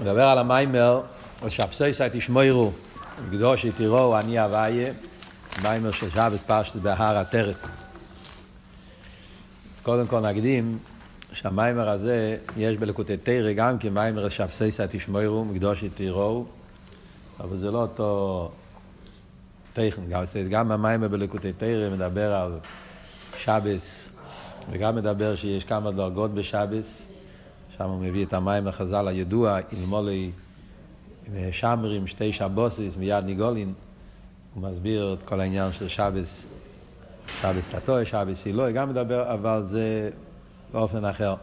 מדבר על המיימר, שבסויסא תשמוירו, קדוש תראו אני אביה, מיימר של שבס פשט בהר הטרס. קודם כל נקדים שהמיימר הזה, יש בלקוטי תרא גם כמיימר שבסויסא תשמוירו, מקדוש תראו, אבל זה לא אותו טכן, גם המיימר בלקוטי תרא מדבר על שבס, וגם מדבר שיש כמה דרגות בשבס. שם הוא מביא את המים החז"ל הידוע, אלמולי שמרים, שתי שבוסיס מיד ניגולין. הוא מסביר את כל העניין של שבס, שבס תתוי, שבס הילוי, גם מדבר, אבל זה באופן אחר.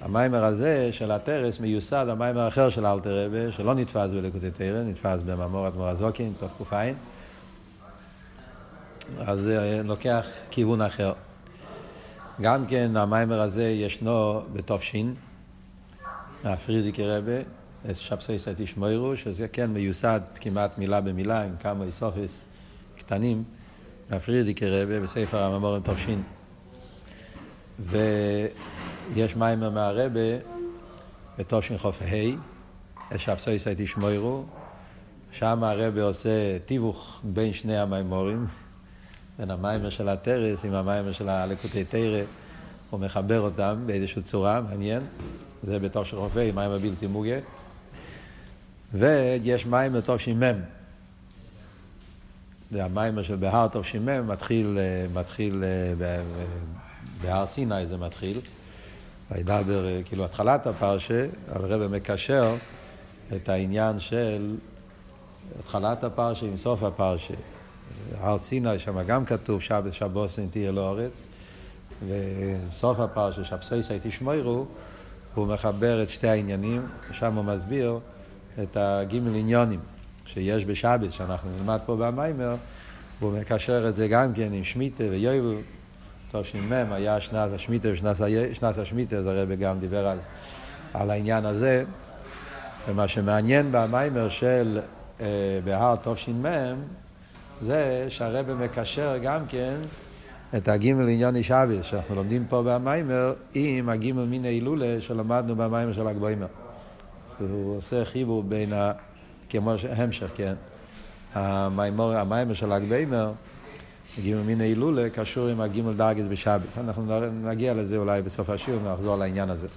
המיימר הזה של הטרס מיוסד המיימר האחר של אלתר רבה, שלא נתפס בלקוטי תרא, נתפס בממורת מורזוקין, תוך ק"ע. אז זה לוקח כיוון אחר. גם כן המיימר הזה ישנו בתופשין, מהפרידיקי רבה, שבסי סטי שמוירו, שזה כן מיוסד כמעט מילה במילה עם כמה איסופס קטנים, מהפרידיקי רבה בספר הממורים תופשין. ויש מיימר מהרבה בתופשין חוף ה', שבסי סטי שמוירו, שם הרבה עושה תיווך בין שני המיימורים. בין המיימר של הטרס עם המיימר של הלקוטי תרא, הוא מחבר אותם באיזושהי צורה, מעניין. זה בתור של רופא, מיימר בלתי מוגה. ויש מיימר תש"מ. זה המיימר של בהר תש"מ, מתחיל, מתחיל בהר סיני זה מתחיל. וידבר, כאילו התחלת הפרשה, הרב מקשר את העניין של התחלת הפרשה עם סוף הפרשה. הר סיני, שם גם כתוב שבת שבוסן תהיה לאורץ, וסוף הפרשה, שבסייסי תשמוירו, הוא מחבר את שתי העניינים, שם הוא מסביר את הגימל עניונים שיש בשבת, שאנחנו נלמד פה במיימר, והוא מקשר את זה גם כן עם שמיטה ויובל. תש"מ היה שנת השמיטה ושנת השמיטה, אז הרב גם דיבר על, על העניין הזה. ומה שמעניין במיימר של אה, בהר תש"מ, זה שהרבא מקשר גם כן את הגימל עניון אישאביס, שאנחנו לומדים פה במיימר, עם הגימל מין ההילולה שלמדנו במיימר של הגבוהימר. הוא עושה חיבור בין, ה... כמו המשך, כן. המיימר, המיימר של הגבוהימר, הגימל מין ההילולה, קשור עם הגימל דרגס בשאביס. אנחנו נגיע לזה אולי בסוף השיעור, נחזור לעניין הזה.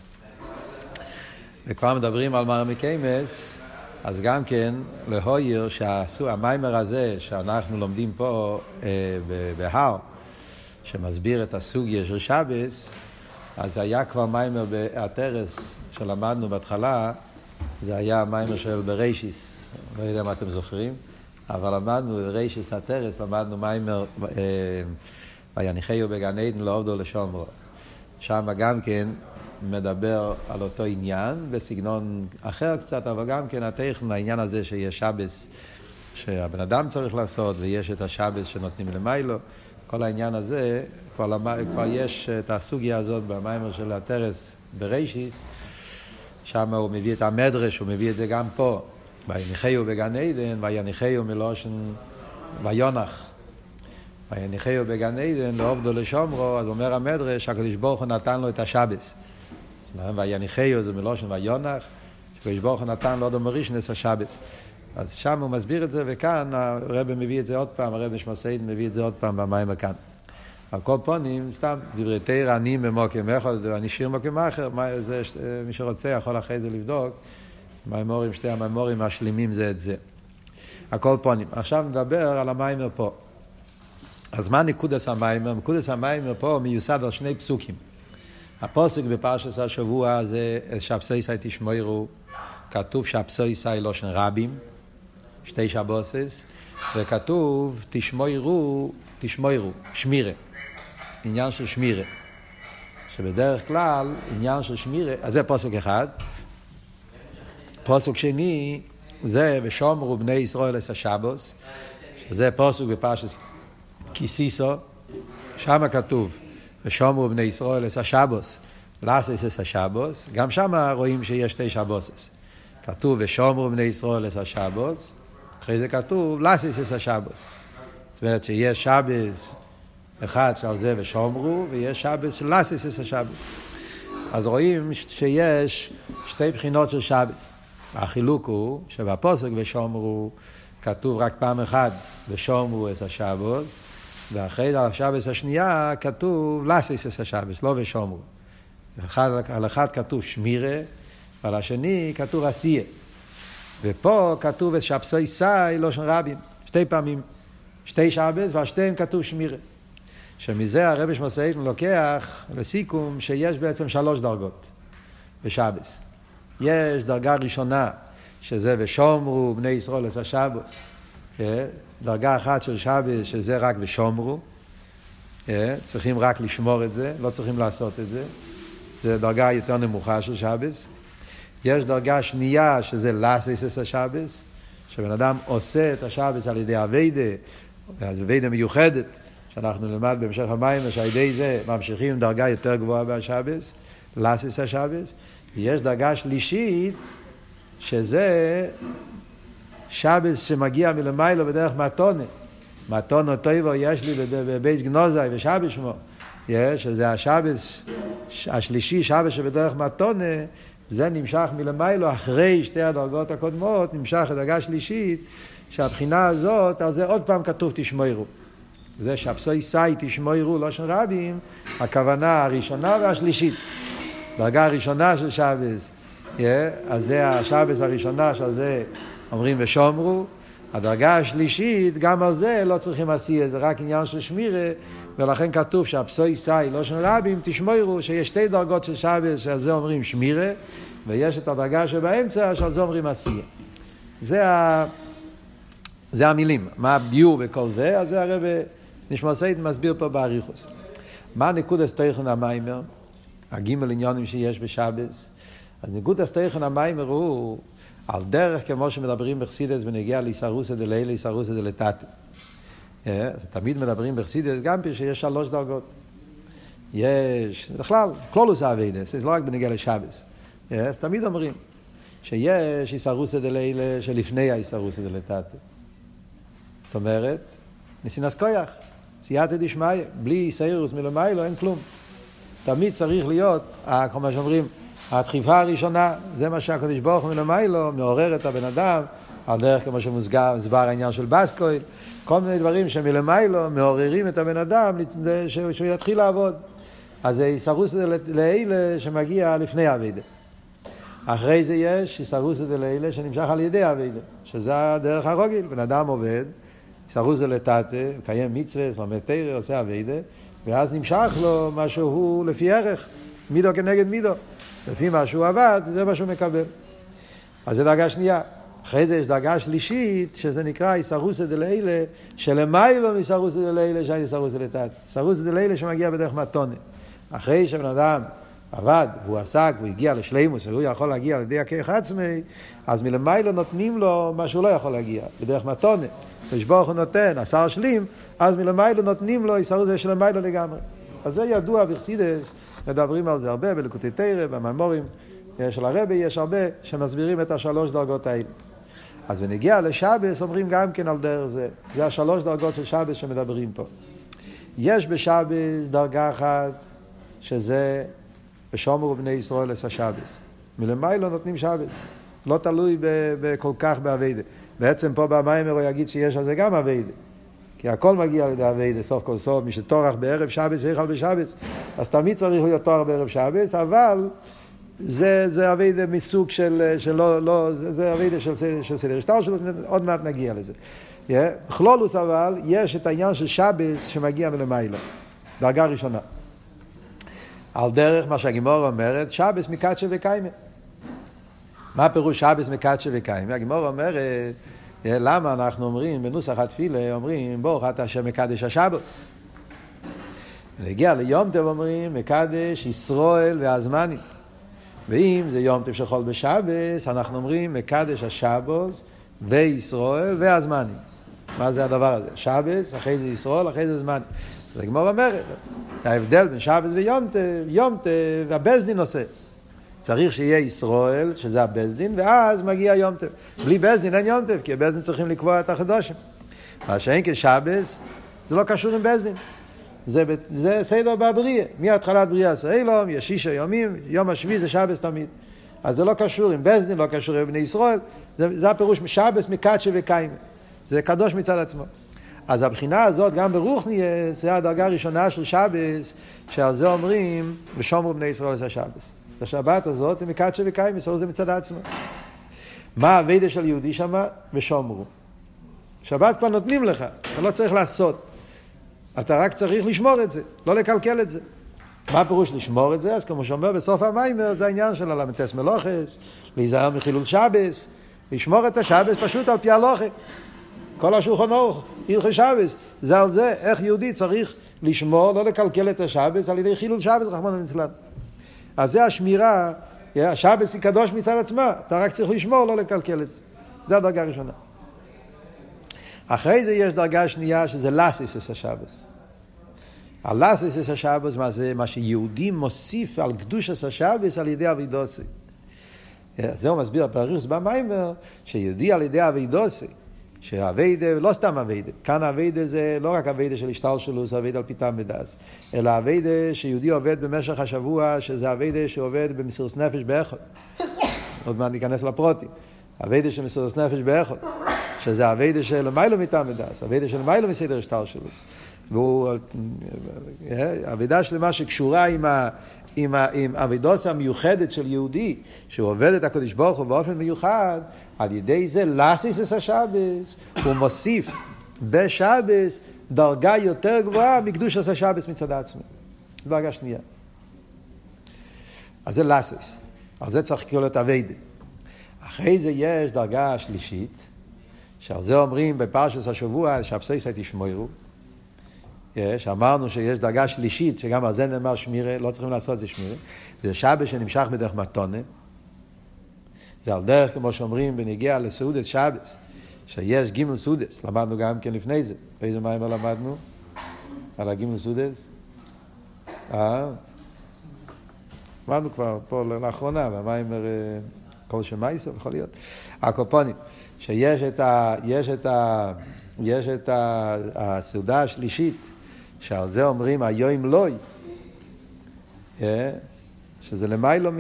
וכבר מדברים על מרמיקיימס, אז גם כן, להויר שהמיימר הזה שאנחנו לומדים פה אה, בהר, שמסביר את הסוגיה של שבס, אז היה כבר מיימר בהטרס שלמדנו בהתחלה, זה היה מיימר של ברישיס, לא יודע מה אתם זוכרים, אבל למדנו ברישיס הטרס, למדנו מיימר אה, ויניחהו בגן עדן לעובדו לשומרו. שם גם כן מדבר על אותו עניין, בסגנון אחר קצת, אבל גם כן הטכן, העניין הזה שיש שבס שהבן אדם צריך לעשות, ויש את השבס שנותנים למיילו, כל העניין הזה, כבר, למ... כבר יש את הסוגיה הזאת במיימר של הטרס ברישיס, שם הוא מביא את המדרש, הוא מביא את זה גם פה. ויניחהו בגן עדן, ויניחהו מלושן ויונח. ויניחהו בגן עדן, לעובדו לשומרו, אז אומר המדרש, הקדוש ברוך הוא נתן לו את השבס. ויניחהו זה מלושן ויונח, שקדוש ברוך הוא נתן עוד מרישנס השבס. אז שם הוא מסביר את זה, וכאן הרב מביא את זה עוד פעם, הרב שמסעיד מביא את זה עוד פעם במים כאן. על כל פונים, סתם, דברי תרא אני במוקם אחד, אני שיר במוקם אחר, מה, זה, מי שרוצה יכול אחרי זה לבדוק. מימורים, שתי המימורים משלימים זה את זה. על כל פונים. עכשיו נדבר על המיימר פה. אז מה נקודס המיימר? נקודס המיימר פה מיוסד על שני פסוקים. הפוסק בפרשת השבוע זה שבסויסאי תשמוירו, כתוב שבסויסאי לושן רבים, שתי שבוסס, וכתוב תשמוירו, תשמוירו, שמירה, עניין של שמירה. שבדרך כלל עניין של שמירה, אז זה פוסק אחד. פוסק שני זה ושומרו בני ישראל את השבוס, שזה פוסק בפרשת כיסיסו, שם כתוב ושומרו בני ישראל את השבוס, לאסס את השבוס, גם שם רואים שיש שתי שבוסס. כתוב ושומרו בני ישראל את השבוס, אחרי זה כתוב לאסס את השבוס. זאת אומרת שיש שבס אחד שעל זה ושומרו, ויש שבס לאסס את השבוס. אז רואים שיש שתי בחינות של שבס. החילוק הוא שבפוסק ושומרו כתוב רק פעם אחת ושומרו את השבוס, ואחרי זה על השבס השנייה כתוב לסיס את השבס, לא ושומרו. אחד, על אחד כתוב שמירה, ועל השני כתוב עשייה. ופה כתוב את שבסוי סי, לא של רבים, שתי פעמים, שתי שבס ועל שתיהם כתוב שמירה. שמזה הרבי שמסעיתן לוקח לסיכום שיש בעצם שלוש דרגות בשבס. יש דרגה ראשונה, שזה ושומרו בני ישראל עשה שבוס. דרגה אחת של שבס, שזה רק ושומרו. כן? צריכים רק לשמור את זה, לא צריכים לעשות את זה. זה דרגה יותר נמוכה של שבס. יש דרגה שנייה, שזה לסיס השבס, שבן אדם עושה את השבס על ידי אביידה, אז אביידה מיוחדת, שאנחנו נלמד בהמשך המים, שעל ידי זה ממשיכים דרגה יותר גבוהה בשבס, לסיס השבס. יש דרגה שלישית, שזה שבס שמגיע מלמיילו בדרך מתונה. מתונו טויבו יש לי בבייס גנוזי ושבס שמו. יש, שזה השבס השלישי, שבס שבדרך מתונה, זה נמשך מלמיילו אחרי שתי הדרגות הקודמות, נמשך לדרגה שלישית, שהבחינה הזאת, על זה עוד פעם כתוב תשמוירו. זה שבסוי סי תשמוירו, לא של רבים, הכוונה הראשונה והשלישית. דרגה הראשונה של שבס, yeah, אז זה השבס הראשונה שעל זה אומרים ושומרו. הדרגה השלישית, גם על זה לא צריכים עשייה, זה רק עניין של שמירה, ולכן כתוב שהפסוי סי, לא של רבים, תשמורו, שיש שתי דרגות של שבס, שעל זה אומרים שמירה, ויש את הדרגה שבאמצע, שעל זה אומרים עשייה. זה, ה... זה המילים. מה הביור בכל זה? אז זה הרב נשמע סייד מסביר פה באריכוס. מה נקודס תכן המיימר? הגימל עניונים שיש בשבס. אז נקודס תכן המיימר הוא על דרך כמו שמדברים בחסידס ונגיע לאיסרוסא דלילה, איסרוסא דלתתא. אה, תמיד מדברים בחסידס גם שיש שלוש דרגות. יש, בכלל, כלולוס אביידס, זה לא רק בנגיע לשבס. אה, אז תמיד אומרים שיש איסרוסא דלעילא שלפני האיסרוסא דלתתא. זאת אומרת, ניסינס קויח, סייעתא דשמיא, בלי איסיירוס מלמיילו אין כלום. תמיד צריך להיות, כמו שאומרים, הדחיפה הראשונה, זה מה שהקדוש ברוך הוא מלמיילו מעורר את הבן אדם, על דרך כמו שמוסבר העניין של בסקויל, כל מיני דברים שמלמיילו מעוררים את הבן אדם שהוא יתחיל לעבוד. אז זה איסרוס לאלה שמגיע לפני אבידה. אחרי זה יש איסרוס לאלה שנמשך על ידי אבידה, שזה הדרך הרוגיל, בן אדם עובד, איסרוס לטאטה, מקיים מצווה, לומד תרא, עושה אבידה, ואז נמשך לו מה שהוא לפי ערך, מידו כנגד מידו. לפי מה שהוא עבד, זה מה שהוא מקבל. אז זה דרגה שנייה. אחרי זה יש דרגה שלישית, שזה נקרא איסרוסא דלילה, שלמיילו מאיסרוסא דלילה, שהי איסרוסא לטאת. איסרוסא דלילה שמגיע בדרך מתונה. אחרי שבן אדם עבד, והוא עסק, והוא הגיע לשלימוס, והוא יכול להגיע על ידי הכיח עצמי, אז מלמיילו נותנים לו מה שהוא לא יכול להגיע, בדרך מתונה. כשברוך הוא נותן, השר שלים, אז מלמיילו נותנים לו איסרוסא של למיילו לגמרי. אז זה ידוע בחסידס, מדברים על זה הרבה בלקוטי תרא, בממורים של הרבי, יש הרבה שמסבירים את השלוש דרגות האלה. אז בנגיע לשבס אומרים גם כן על דרך זה. זה השלוש דרגות של שבס שמדברים פה. יש בשבס דרגה אחת שזה בשומר בני ישראל עשה שבס. מלמיילו נותנים שבס. לא תלוי כל כך באביידה. בעצם פה במיימר הוא יגיד שיש על זה גם אביידה. כי הכל מגיע על ידי אביידה, סוף כל סוף, מי שטורח בערב שבס ויכל בשבס, אז תמיד צריך להיות טורח בערב שבס, אבל זה, זה אביידה מסוג של, של לא, לא, זה, זה אביידה של, של סדר השטר שלו, עוד מעט נגיע לזה. Yeah. בכלולוס אבל, יש את העניין של שבס שמגיע מלמיילו, דרגה ראשונה. על דרך מה שהגימור אומרת, שבס מקדשה וקיימה. מה פירוש שבס מקדשה וקיימה? הגימור אומרת, למה אנחנו אומרים, בנוסח התפילה אומרים, ברוך אתה השם מקדש השבוס. נגיע ליום טוב אומרים, מקדש ישראל והזמנים. ואם זה יום טוב של חול בשבס, אנחנו אומרים, מקדש השבוס וישראל והזמנים. מה זה הדבר הזה? שבס, אחרי זה ישראל, אחרי זה זמנים. זה גמור אומרת, ההבדל בין שבס ויום טוב, יום טוב, והבזדין עושה. צריך שיהיה ישראל, שזה הבזדין, ואז מגיע יום טוב. בלי בזדין אין יום טוב, כי הבזדין צריכים לקבוע את החדושים. מה שאין כשבס, זה לא קשור עם בזדין. זה, זה סדר בבריאה, מהתחלת בריאה סוילום, יש שישה יומים, יום השביעי זה שבס תמיד. אז זה לא קשור עם בזדין, לא קשור עם בני ישראל, זה, זה הפירוש משבס מקדשי וקיימה. זה קדוש מצד עצמו. אז הבחינה הזאת, גם ברוכניאס, זה הדרגה הראשונה של שבס, שעל זה אומרים, ושומרו בני ישראל את השבס. השבת הזאת זה מקדשי וקיימה, זה מצד עצמו. מה הווידה של יהודי שמה? ושומרו. שבת כבר נותנים לך, אתה לא צריך לעשות. אתה רק צריך לשמור את זה, לא לקלקל את זה. מה הפירוש לשמור את זה? אז כמו שאומר בסוף המיימר, זה העניין של הלמטס מלוכס, להיזהר מחילול שבס, לשמור את השבס פשוט על פי הלוכה. כל השולחון אורך, הלכי שבס, זה על זה, איך יהודי צריך לשמור, לא לקלקל את השבס על ידי חילול שבס, רחמנא ליצלן. אז זה השמירה, השבס היא קדוש מצד עצמה, אתה רק צריך לשמור, לא לקלקל את זה. זה הדרגה הראשונה. אחרי זה יש דרגה שנייה שזה לסיס השבס. הלסיס השבס, מה זה? מה שיהודי מוסיף על קדושת השבס על ידי אבידוסי. זה הוא מסביר בפריס במיימר, שיהודי על ידי אבידוסי, שאביידה, לא סתם אביידה, כאן אביידה זה לא רק אביידה של השטר שלו, זה אביידה על פיתם ודס, אלא אביידה שיהודי עובד במשך השבוע, שזה אביידה שעובד במסירות נפש באחד. עוד מעט ניכנס לפרוטים. אביידה של מסירות נפש באחד, שזה אביידה של מיילו מטעם ודס, אביידה של מיילו מסדר השטר שלו. והוא אבידה שלמה שקשורה עם, ה, עם, עם אבידוס המיוחדת של יהודי, שהוא עובד את הקדוש ברוך הוא באופן מיוחד, על ידי זה לסיס את השבס, הוא מוסיף בשבס דרגה יותר גבוהה מקדוש עשה שבס מצד עצמו. דרגה שנייה. אז זה לסיס. על זה צריך לקרוא את אביידה. אחרי זה יש דרגה שלישית, שעל זה אומרים בפרשת השבוע, שהבסיסה תשמורו. יש, אמרנו שיש דרגה שלישית, שגם על זה נאמר שמירה, לא צריכים לעשות את זה שמירה. זה שבת שנמשך בדרך מתונה. זה על דרך, כמו שאומרים, בנגיע לסעודת שבת, שיש גימל סעודס, למדנו גם כן לפני זה. באיזה מיימר למדנו? על הגימל סעודס? אה? למדנו כבר פה לאחרונה, במיימר אה, כל שמייסר, יכול להיות. הקופונים, שיש את ה... יש את ה... יש את הסעודה השלישית, שעל זה אומרים היום לוי, אה? שזה למיילו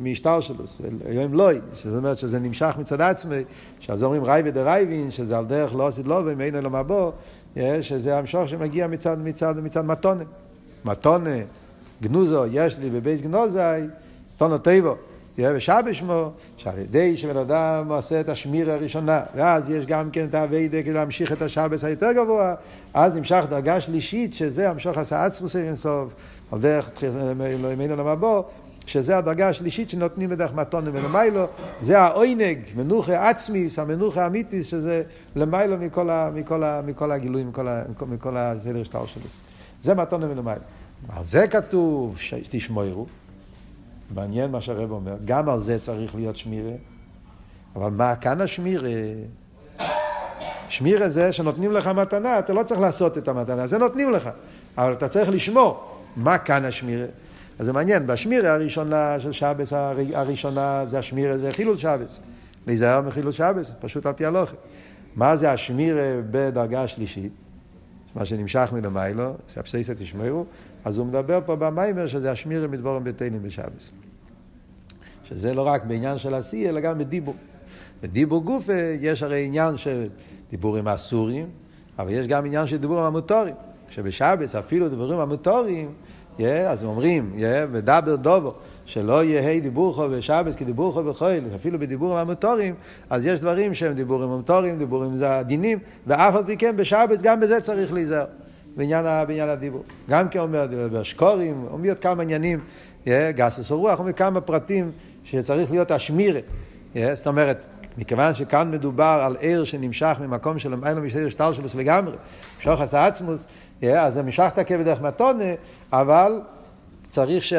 משטר שלו, היום לוי, זאת אומרת שזה נמשך מצד עצמי, שעל זה אומרים רייבי דרייבין, שזה על דרך לא עשית לובי, מאין אלו מבוא, אה? שזה המשוך שמגיע מצד, מצד, מצד מתונה. מתונה, גנוזו, יש לי בבייס גנוזי, תונו טבו. ושבש שמו, שעל ידי שבן אדם עושה את השמיר הראשונה, ואז יש גם כן את האביידה כדי להמשיך את השבס היותר גבוה, אז נמשך דרגה שלישית, שזה המשוך עשה עצמוס אינסוף, על דרך אלוהינו למבוא, שזה הדרגה השלישית שנותנים בדרך מתון ולמיילו, זה העוינג, מנוחה עצמיס, המנוחה האמיתיס, שזה למיילו מכל, ה, מכל, ה, מכל הגילויים, מכל, ה, מכל הסדר שטר שלו. זה מתון ולמיילו. על זה כתוב שתשמורו. מעניין מה שהרב אומר, גם על זה צריך להיות שמירה, אבל מה כאן השמירה? שמירה זה שנותנים לך מתנה, אתה לא צריך לעשות את המתנה, זה נותנים לך, אבל אתה צריך לשמור. מה כאן השמירה? אז זה מעניין, בשמירה הראשונה של שבס הראשונה זה השמירה, זה חילול שבס. להיזהר מחילול שבס, פשוט על פי הלוכי. מה זה השמירה בדרגה השלישית? מה שנמשך מלמיילו, שהבסיסה תשמעו, אז הוא מדבר פה במיימר שזה השמירה מדבורם ביתנים בשבס. שזה לא רק בעניין של עשייה, אלא גם בדיבור. בדיבור גוף יש הרי עניין של דיבורים אסורים, אבל יש גם עניין של דיבורים המוטורים. שבשבס אפילו דיבורים המוטורים, yeah, אז אומרים, yeah, ודבר דובו, שלא יהא דיבורכו בשבס כדיבורכו בחויל, אפילו בדיבורים המוטורים, אז יש דברים שהם דיבורים המוטורים, דיבורים זה הדינים, ואף על פי כן בשבס גם בזה צריך להיזהר. בעניין, בעניין הדיבור. גם כן אומר, בשקורים, אומר עוד כמה עניינים, גסוס הרוח, אומר כמה פרטים שצריך להיות השמירה. זאת אומרת, מכיוון שכאן מדובר על עיר שנמשך ממקום של למעלה משדר שטר שלוס לגמרי, משוך עשה עצמוס, אז זה משך תקה בדרך מתונה, אבל צריך ש,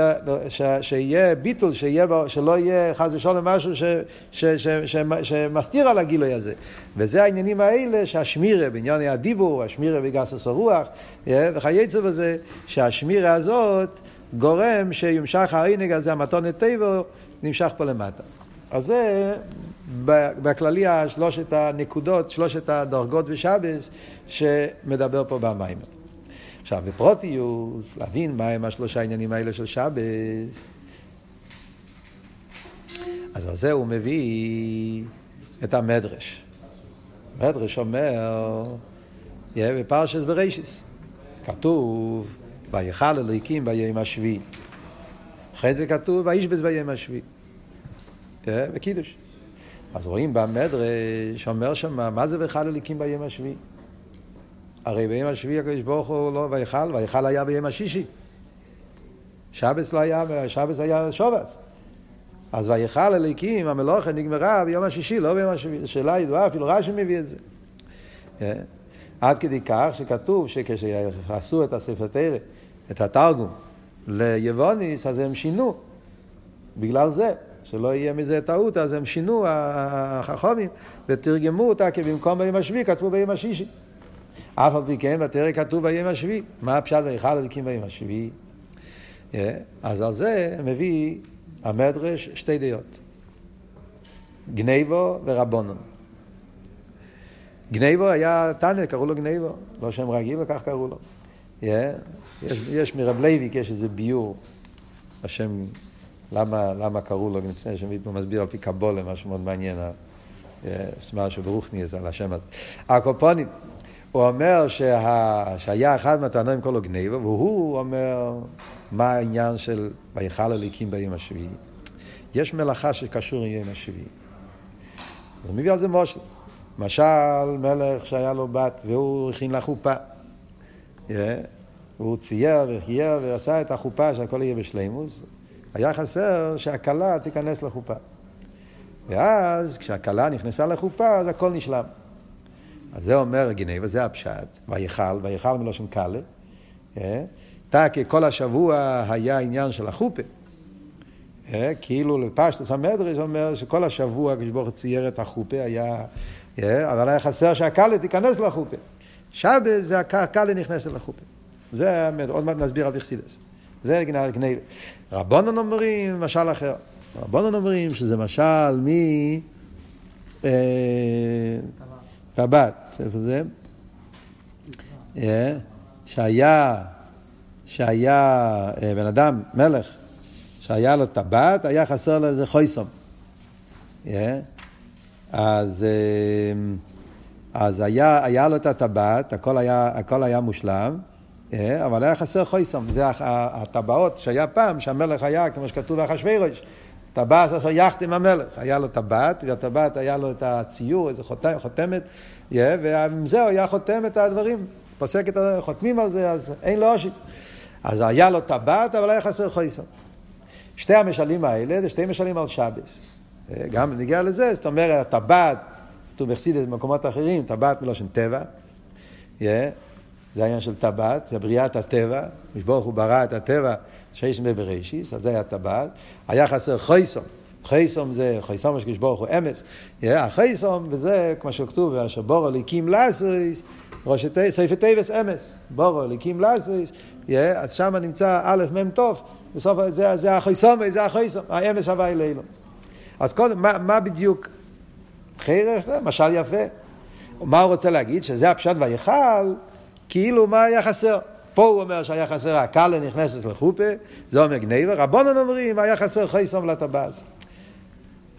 ש, שיהיה ביטול, שיהיה, שלא יהיה חס ושלום משהו ש, ש, ש, ש, שמסתיר על הגילוי הזה. וזה העניינים האלה שהשמירה, בעניין הדיבור, השמירה בגסס הרוח, וכייצא בזה, שהשמירה הזאת גורם שימשך העינג הזה, המתונת טבע, נמשך פה למטה. אז זה בכללי שלושת הנקודות, שלושת הדרגות ושבס שמדבר פה במים. עכשיו, בפרוטיוס, להבין מהם השלושה העניינים האלה של שבס, אז על זה הוא מביא את המדרש. המדרש אומר, בפרשס ברישיס, כתוב, ויכל אלוהיקים ביום השביעי. אחרי זה כתוב, וישבץ ביום השביעי. בקידוש. אז רואים במדרש, אומר שם, מה זה ויכל אלוהיקים ביום השביעי? הרי ביום השביעי הקדוש ברוך הוא לא ויכל, ויכל היה ביום השישי. שבס לא היה, שבס היה שובס. אז ויכל אליקים, המלוכה נגמרה ביום השישי, לא ביום השביעי. שאלה ידועה, אפילו רש"י מביא את זה. אה? עד כדי כך שכתוב שכשעשו את הספר תרא, את התרגום, ליבוניס, אז הם שינו. בגלל זה, שלא יהיה מזה טעות, אז הם שינו, החכמים, ותרגמו אותה, כי במקום ביום השביעי כתבו ביום השישי. אף על פי כן, בתרא כתוב ביום השביעי. מה הפשט ויכל אליקים ביום השביעי? אה? אז על זה מביא המדרש שתי דעות. גנייבו ורבונון. גנייבו היה תנא, קראו לו גנייבו, לא שם רגיל, וכך קראו לו. Yeah. יש, יש מרב לייביק, יש איזה ביור, השם, למה, למה קראו לו, לפני שמיטמו מסביר על פי קבולה, משהו מאוד מעניין, משהו ברוכניאס על השם הזה. הקופונים, הוא אומר שה, שהיה אחד מהטענועים קוראים לו גנייבו, והוא אומר מה העניין של ויכל הליקים ביום השביעי. יש מלאכה שקשור עם יום השביעי. אז הוא מביא על זה מושל. למשל, מלך שהיה לו בת והוא הכין לה חופה. Yeah. והוא צייר וחייר ועשה את החופה שהכל יהיה בשלימוס. היה חסר שהכלה תיכנס לחופה. ואז כשהכלה נכנסה לחופה אז הכל נשלם. אז זה אומר גנבה, זה הפשט, ויכל, ויכל מלושן קלה. תקי כל השבוע היה עניין של החופה. כאילו לפשטוס המדרש אומר שכל השבוע כשברוך צייר את החופה היה, אבל היה חסר שהקלה תיכנס לחופה. שבת זה הקלה נכנסת לחופה. זה עוד מעט נסביר על ויחסידס. זה גנבה. רבונון אומרים משל אחר. רבונון אומרים שזה משל מ... טבעת, איפה זה? שהיה, שהיה אה, בן אדם, מלך, שהיה לו טבעת, היה חסר לו איזה חויסום. אז, אה, אז היה, היה לו את הטבעת, הכל היה, הכל היה מושלם, אבל היה חסר חויסום. זה הטבעות שהיה פעם, שהמלך היה, כמו שכתוב באחשוורוש, טבעת עשה עם המלך, היה לו טבעת, והטבעת היה לו את הציור, איזה חותמת, ועם זה הוא היה חותם את הדברים, פוסק את הדברים, חותמים על זה, אז אין לו עושים. אז היה לו טבעת, אבל היה חסר חויסון. שתי המשלים האלה זה שתי משלים על שבס. גם נגיע לזה, זאת אומרת, הטבעת, כתוב בחסידת במקומות אחרים, טבעת מלושן טבע, זה העניין של טבעת, זה בריאת הטבע, משבורך הוא ברא את הטבע שיש בבראשיס, אז זה היה טבעת. היה חסר חייסום. חייסום זה, חייסום יש ברוך הוא אמס. החייסום, וזה, כמו שכתוב, אשר בורו ליקים לאסויס, ראשי סעיפי טייבס אמס. בורו ליקים לאסויס, אז שם נמצא א' מ' טוב. בסוף זה, זה החייסום, זה החייסום, האמס הווה אלילו. אז קודם, מה, מה בדיוק? חיירך זה משל יפה. מה הוא רוצה להגיד? שזה הפשט ויכל, כאילו מה היה חסר? פה הוא אומר שהיה חסר הקלה נכנסת לחופה, זה אומר גניבה, רבונן אומרים היה חסר חייסום לטבעת.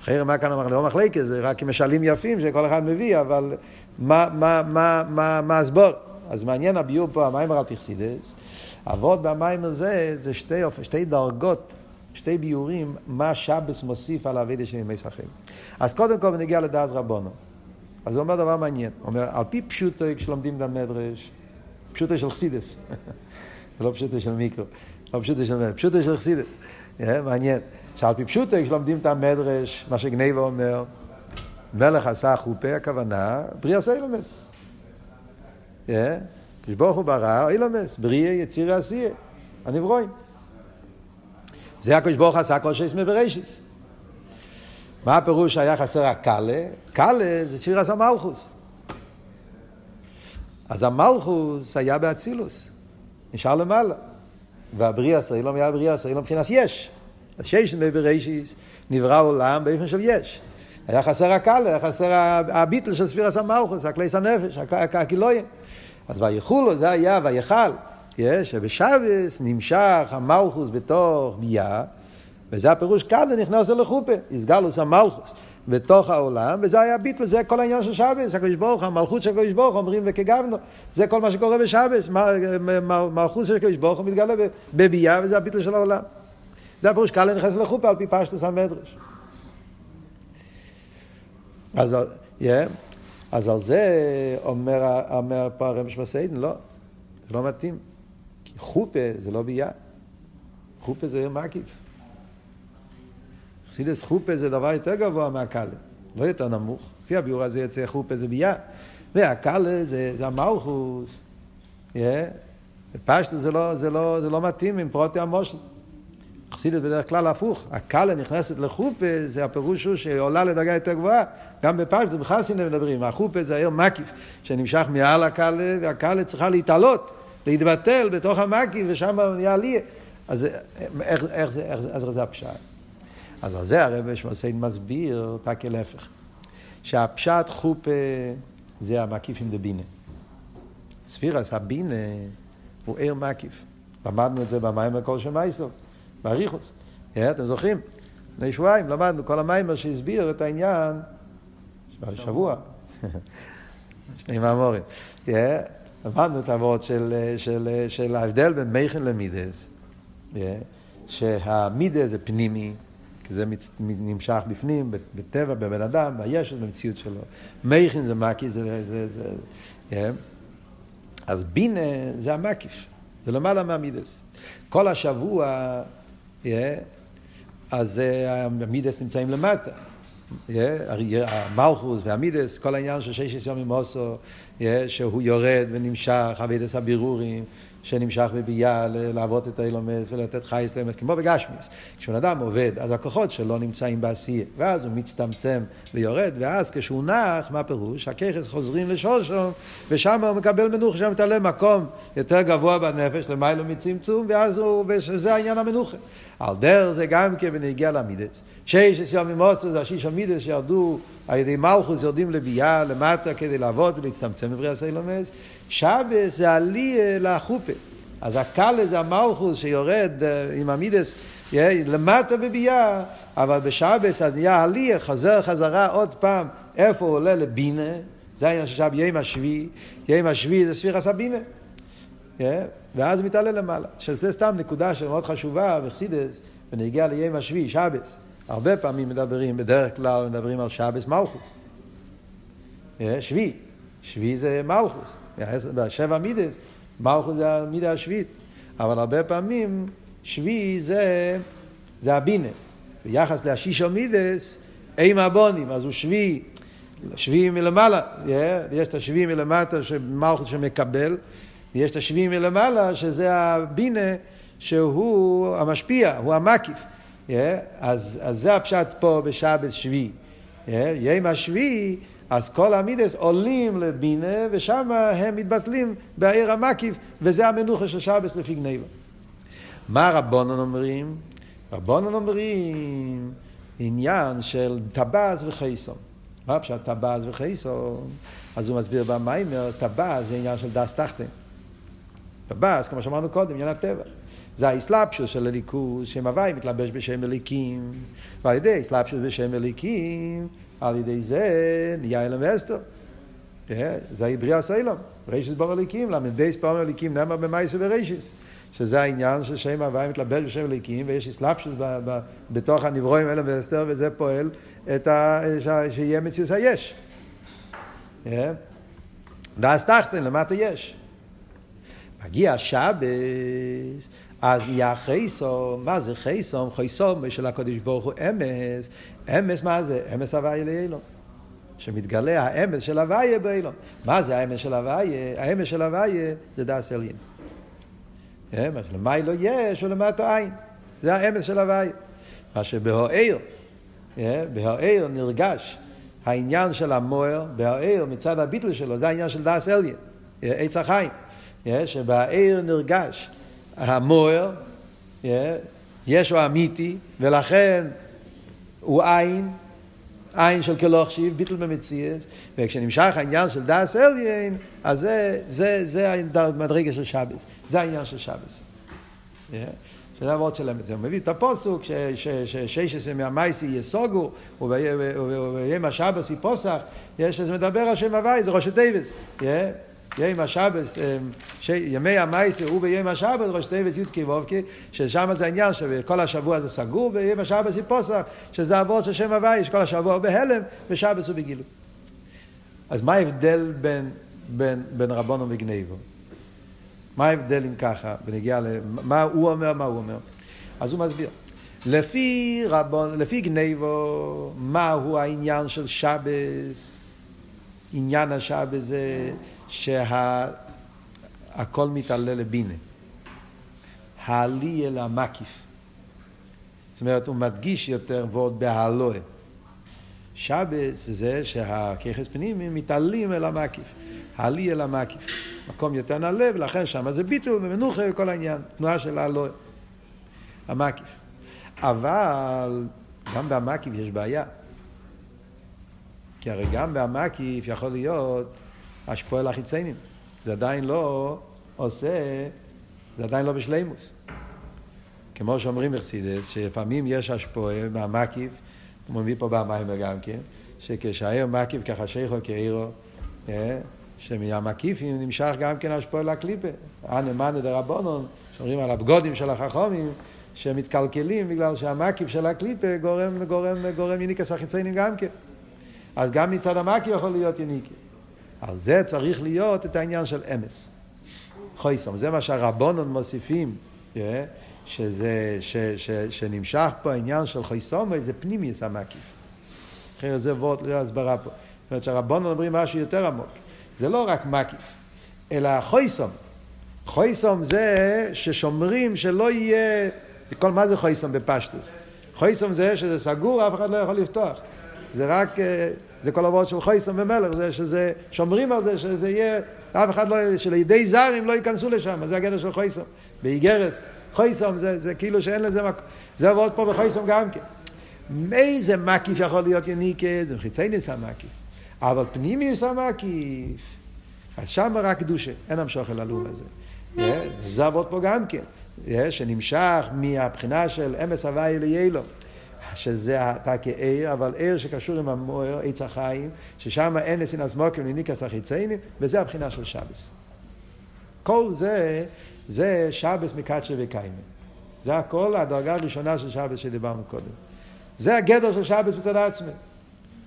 אחרי מה כאן אמר לא מחלקת, זה רק משלים יפים שכל אחד מביא, אבל מה, מה, מה, מה, מה הסבור? אז מעניין הביור פה, המיימר על פרסידס, אבות במים הזה זה שתי, שתי דרגות, שתי ביורים, מה שבס מוסיף על האבידה של ימי שחים. אז קודם כל נגיע לדעת רבונו. אז הוא אומר דבר מעניין, הוא אומר, על פי פשוטו כשלומדים את המדרש, פשוטו של חסידס. זה לא פשוטו של מיקרו, לא פשוטו של מדרש, פשוטו של חסידס. מעניין. שעל פי פשוטו, כשלומדים את המדרש, מה שגניבה אומר, מלך עשה חופה, הכוונה, בריאה סיילומס. כשברוך הוא ברא, אילומס, בריאה יציר עשייה, הנברואים. זה הקדוש ברוך עשה כל שיש מבראשיס. מה הפירוש שהיה חסר הקאלה? קאלה זה ספירס המלכוס. אז המלכוס היה באצילוס, נשאר למעלה. והבריאה סוילום היה בריאה סוילום מבחינת יש. אז שיש בבראשיס נברא עולם באופן של יש. היה חסר הקל, היה חסר הביטל של ספירס המלכוס, הכליס הנפש, הקילויים. אז ויחולו, זה היה ויכל. שבשבס נמשך המלכוס בתוך ביה, וזה הפירוש קאלה נכנס לחופה, איסגלוס המלכוס. בתוך העולם, וזה היה ביטל, זה כל העניין של שבס, הקדוש ברוך הוא, המלכות של הקדוש ברוך הוא, אומרים וכגבנו, זה כל מה שקורה בשבס, מלכות של הקדוש ברוך הוא מתגלה בביאה, וזה הביטל של העולם. זה הפירוש קאלה נכנס לחופה על פי פשטוס המדרש. אז, yeah, אז על זה אומר, אומר פה הרמש מסעידן, לא, זה לא מתאים. כי חופה זה לא ביאה, חופה זה מקיף. חסידס חופה זה דבר יותר גבוה מהקאלה, לא יותר נמוך. לפי הביאור הזה יוצא חופה זה ביאה, והקאלה זה, זה המלכוס. Yeah. פשטו זה לא, זה, לא, זה לא מתאים עם פרוטי המושל. חסידס בדרך כלל הפוך, הקאלה נכנסת לחופה, זה הפירוש הוא שעולה לדרגה יותר גבוהה. גם בפשטו, בחסינה מדברים, החופה זה העיר מקיף, שנמשך מעל הקאלה, והקאלה צריכה להתעלות, להתבטל בתוך המקיף, ושם נהיה עלייה. אז איך, איך, זה, איך, איך זה הפשט? אז על זה הרב שמסיין מסביר, תקי להפך. שהפשט חופה זה המקיף עם דבינה. ספירס, הבינה הוא עיר מקיף. למדנו את זה במים הכל שם מייסוף, באריכוס. Yeah, אתם זוכרים? לפני שבועיים למדנו כל המיימר שהסביר את העניין, שבוע, שני מאמורים. Yeah, למדנו את העבוד של, של, של ההבדל בין מייכן למידס, yeah, שהמידס זה פנימי, כי זה מצ... נמשך בפנים, בטבע, בבן אדם, ביש, במציאות שלו. מייכין זה מקי, זה... זה, זה yeah. כן? אז בינה זה המקיף, זה למעלה מהמידס. כל השבוע, yeah, אז המידס נמצאים למטה. Yeah, המלכוס והמידס, כל העניין של ששת יום עם אוסו, yeah, שהוא יורד ונמשך, אבידס הבירורים. שנמשך בביאה לעבוד את האילומס ולתת חייס לאמס, כמו בגשמיס. כשבן אדם עובד, אז הכוחות שלו נמצאים בעשייה, ואז הוא מצטמצם ויורד, ואז כשהוא נח, מה פירוש? הככס חוזרים לשורשו, ושם הוא מקבל מנוחה, שם מתעלה מקום יותר גבוה בנפש, למיילו מצמצום, ואז הוא, וזה העניין המנוחה. על דרך זה גם כן בנגיע למידס. שש יום מוסר זה השיש המידס שירדו על ידי מלכוס יורדים לביאה למטה כדי לעבוד ולהצטמצם בבריאה סיילומס. שבס זה עלי לחופה. אז הקאלה זה המלכוס שיורד אה, עם המידס למטה בביאה, אבל בשבס אז נהיה עלי, חזר חזרה עוד פעם, איפה הוא עולה לבינה, זה העניין של שב יום השביעי, יום השביעי זה ספירס הבינה. ואז מתעלה למעלה. שזה סתם נקודה שמאוד חשובה בחסידס, ונגיע ליום השביעי, שבס. הרבה פעמים מדברים, בדרך כלל מדברים על שבס מלכוס. שביעי. שביעי זה מלכוס. בשבע מידס, מלכוס זה המידה השביעית. אבל הרבה פעמים שביעי זה, זה הבינה. ביחס להשישו מידס, אימה הבונים, אז הוא שביעי. שביעי מלמעלה, יש את השביעי מלמטה, מלכוס שמקבל, ויש את השביעי מלמעלה, שזה הבינה, שהוא המשפיע, הוא המקיף. אז, אז זה הפשט פה בשבת שביעי. יום השביעי, אז כל המידס עולים לבינה, ושם הם מתבטלים בעיר המקיף, וזה המנוחה של שבת לפי גניבה. מה רבונון אומרים? רבונון אומרים עניין של טבז וחייסון. מה פשט טבז וחייסון? אז הוא מסביר במיימר, טבז זה עניין של דס תחתן. טבז, כמו שאמרנו קודם, עניין הטבע. זה האסלאפשוס של הליכוז, שם הוואי מתלבש בשם אליקים, ועל ידי אסלאפשוס בשם אליקים, על ידי זה נהיה אלם ואסתר. זה בריאה סיילום, רישיס בור אליקים, למדייס פעם אליקים נאמר במייסה ורישיס. שזה העניין של שם הוואי מתלבש בשם אליקים, ויש אסלאפשוס בתוך הנברואים אלם ואסתר, וזה פועל את ה... שיהיה מציאות היש. דאס תחתן, למטה יש. מגיע השבס, אז יהיה חייסום, מה זה חייסום? חייסום של הקודש ברוך הוא אמס, אמס מה זה? אמס הוויה לאילום. שמתגלה האמס של הוויה באילום. מה זה האמס של הוויה? האמס של הוויה זה דס עליין. מה לא יש ולמטה אין. זה האמס של הוויה. מה שבהוער, בהוער נרגש העניין של המוער, בהוער מצד הביטל שלו, זה העניין של דס עליין, עץ החיים. שבהער נרגש המוער, ישו אמיתי, ולכן הוא עין, עין של כלוכשיב, ביטל במציאס, וכשנמשך העניין של דאס אליין, אז זה, זה, זה המדרגה של שבס, זה העניין של שבס. שזה הוורד של אמת. זה מביא את הפוסוק, ששש עשרה מהמייסי יסוגו, וביום השבס יפוסח, יש, זה מדבר על שם הוואי, זה ראשי טייבס. יום השבס, ימי המייסי הוא ביום השבס, ראש טייבס יודקי וובקי, ששם זה העניין שכל השבוע זה סגור, ביום השבס יפוסח, שזה הוורד של שם הוואי, שכל השבוע הוא בהלם, ושבס הוא בגילוי. אז מה ההבדל בין, בין, בין רבונו וגניבו? מה ההבדל אם ככה, בנגיעה למה הוא אומר, מה הוא אומר? אז הוא מסביר. לפי רבון, לפי גניבו, מהו העניין של שבס? עניין השבס זה שהכל שה... מתעלה לבינה. העלי אל המקיף. זאת אומרת, הוא מדגיש יותר ועוד בהלואה. שבס זה שהככס פנימי מתעלים אל המקיף. העלי אל המקיף. מקום יותר נעלה, ולכן שם זה ביטול ומנוחה וכל העניין, תנועה של הלא... המקיף. אבל גם במקיף יש בעיה. כי הרי גם במקיף יכול להיות השפועל החיציינים. זה עדיין לא עושה, זה עדיין לא בשלימוס. כמו שאומרים מחסידס, שלפעמים יש השפועה מהמקיף, הוא מביא פה במים גם כן, שכשהעיר מקיף ככה שייכו כעירו, אה, שמהמקיפים נמשך גם כן השפוע לקליפה. אנא מאנה דרבונון, שאומרים על הבגודים של החכומים, שמתקלקלים בגלל שהמקיף של הקליפה גורם, גורם, גורם יניקס החיציינים גם כן. אז גם מצד המקיף יכול להיות יניקה. על זה צריך להיות את העניין של אמס. חויסום, זה מה שהרבונון מוסיפים, yeah, שזה, ש, ש, שנמשך פה העניין של חויסום, זה פנימיוס המקיף. אחרי זה וורט, זה הסברה פה. זאת אומרת שהרבונון אומרים משהו יותר עמוק. זה לא רק מקיף, אלא חויסום. חויסום זה ששומרים שלא יהיה, כל מה זה חויסום בפשטוס? חויסום זה שזה סגור, אף אחד לא יכול לפתוח. זה רק, אה, זה כל עבוד של חויסום ומלך, זה שזה, שומרים על זה שזה יהיה, אף אחד לא, שלידי זרים לא ייכנסו לשם, זה הגדר של חויסום. באיגרס, חויסום זה, זה כאילו שאין לזה מקום, זה עבוד פה בחויסום גם כן. איזה מקיף יכול להיות יניקה? זה חיצי ניסה מקיף. אבל פנימיוס המקיף, אז שם רק קדושה, אין המשוך אל הלום הזה. זה עבוד פה גם כן, שנמשך מהבחינה של אמס הוואי ליילו. שזה אתה כעיר, אבל עיר שקשור עם המוער, עץ החיים, ששם אין לסינס מוקים לניקס החיציינים, וזה הבחינה של שבס. כל זה, זה שבס מקדשה וקיימה. זה הכל הדרגה הראשונה של שבס שדיברנו קודם. זה הגדר של שבס מצד עצמי.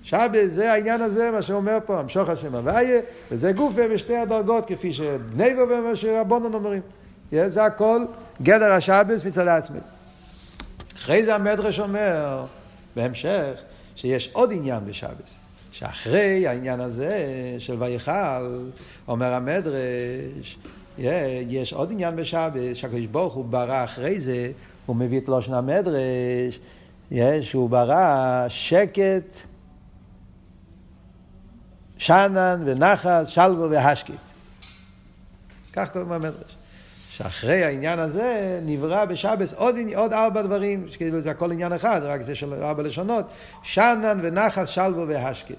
שבס זה העניין הזה, מה שאומר פה, המשוך השם הוויה, וזה גופה בשתי הדרגות, כפי שבני ומה שרבונון אומרים. זה הכל גדר השבס מצד עצמי. אחרי זה המדרש אומר, בהמשך, שיש עוד עניין בשבס. שאחרי העניין הזה של ויכל, אומר המדרש, יש עוד עניין בשבס, שהקדוש ברוך הוא ברא אחרי זה, הוא מביא את לושן המדרש, שהוא ברא שקט שנן ונחס, שלבו והשקית. כך קוראים המדרש. שאחרי העניין הזה נברא בשבס עוד, עוד ארבע דברים, שכאילו זה הכל עניין אחד, רק זה של ארבע לשונות, שנן ונחס, שלבו והשקית.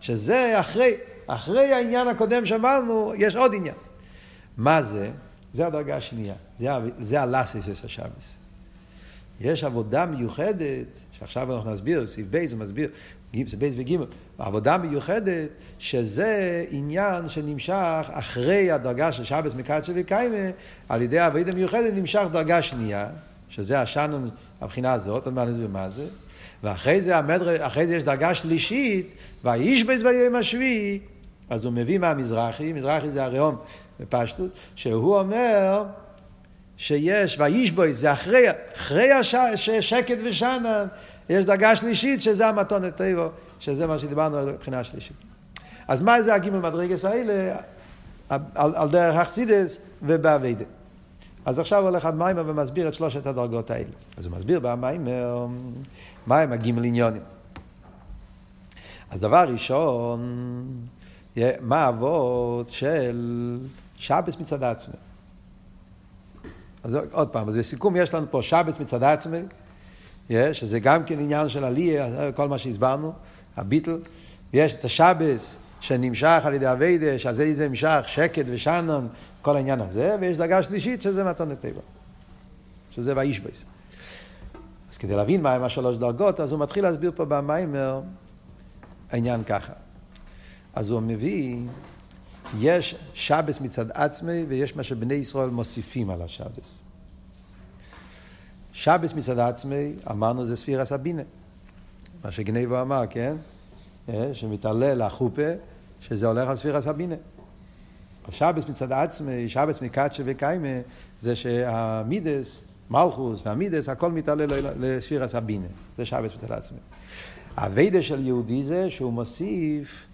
שזה אחרי, אחרי העניין הקודם שאמרנו, יש עוד עניין. מה זה? זה הדרגה השנייה, זה, זה הלאסיס השבס. יש עבודה מיוחדת, שעכשיו אנחנו נסביר, סעיף בייס הוא מסביר, זה בייס וגימל, עבודה מיוחדת, שזה עניין שנמשך אחרי הדרגה של שבס מקדשי וקיימה, על ידי עבודה מיוחדת נמשך דרגה שנייה, שזה השנון, הבחינה הזאת, עוד מעט נסביר מה זה, ואחרי זה, המדר, אחרי זה יש דרגה שלישית, והאיש בייס ביום השביעי, אז הוא מביא מהמזרחי, מזרחי זה הראום בפשטות, שהוא אומר, שיש, ואיש בוי, זה אחרי, אחרי השקט ושנן, יש דרגה שלישית שזה המתון טבע, שזה מה שדיברנו על הבחינה השלישית. אז מה זה הגימל מדרגס האלה על, על דרך אכסידס ובאביידה. אז עכשיו הולך המיימר ומסביר את שלושת הדרגות האלה. אז הוא מסביר במיימר מה הם הגימל עניונים. אז דבר ראשון, מה האבות של שבס מצד עצמי. אז עוד פעם, אז לסיכום יש לנו פה שבס מצד עצמי, שזה גם כן עניין של עלייה, כל מה שהסברנו, הביטל, יש את השבס שנמשך על ידי אביידה, שזה זה נמשך שקט ושנון, כל העניין הזה, ויש דרגה שלישית שזה מתונת טבע, שזה באיש בייס. אז כדי להבין מהם השלוש דרגות, אז הוא מתחיל להסביר פה במיימר העניין ככה. אז הוא מביא, יש שבס מצד עצמי ויש מה שבני ישראל מוסיפים על השבס. שבס מצד עצמי, אמרנו זה ספירה סבינה. מה שגניבו אמר, כן? אה, שמתעלל החופה, שזה הולך על ספירה סבינה. אז שבס מצד עצמי, שבס מקדשה וקיימה, זה שהמידס, מלכוס והמידס, הכל מתעלה לספירה סבינה. זה שבס מצד עצמי. הווידה של יהודי זה שהוא מוסיף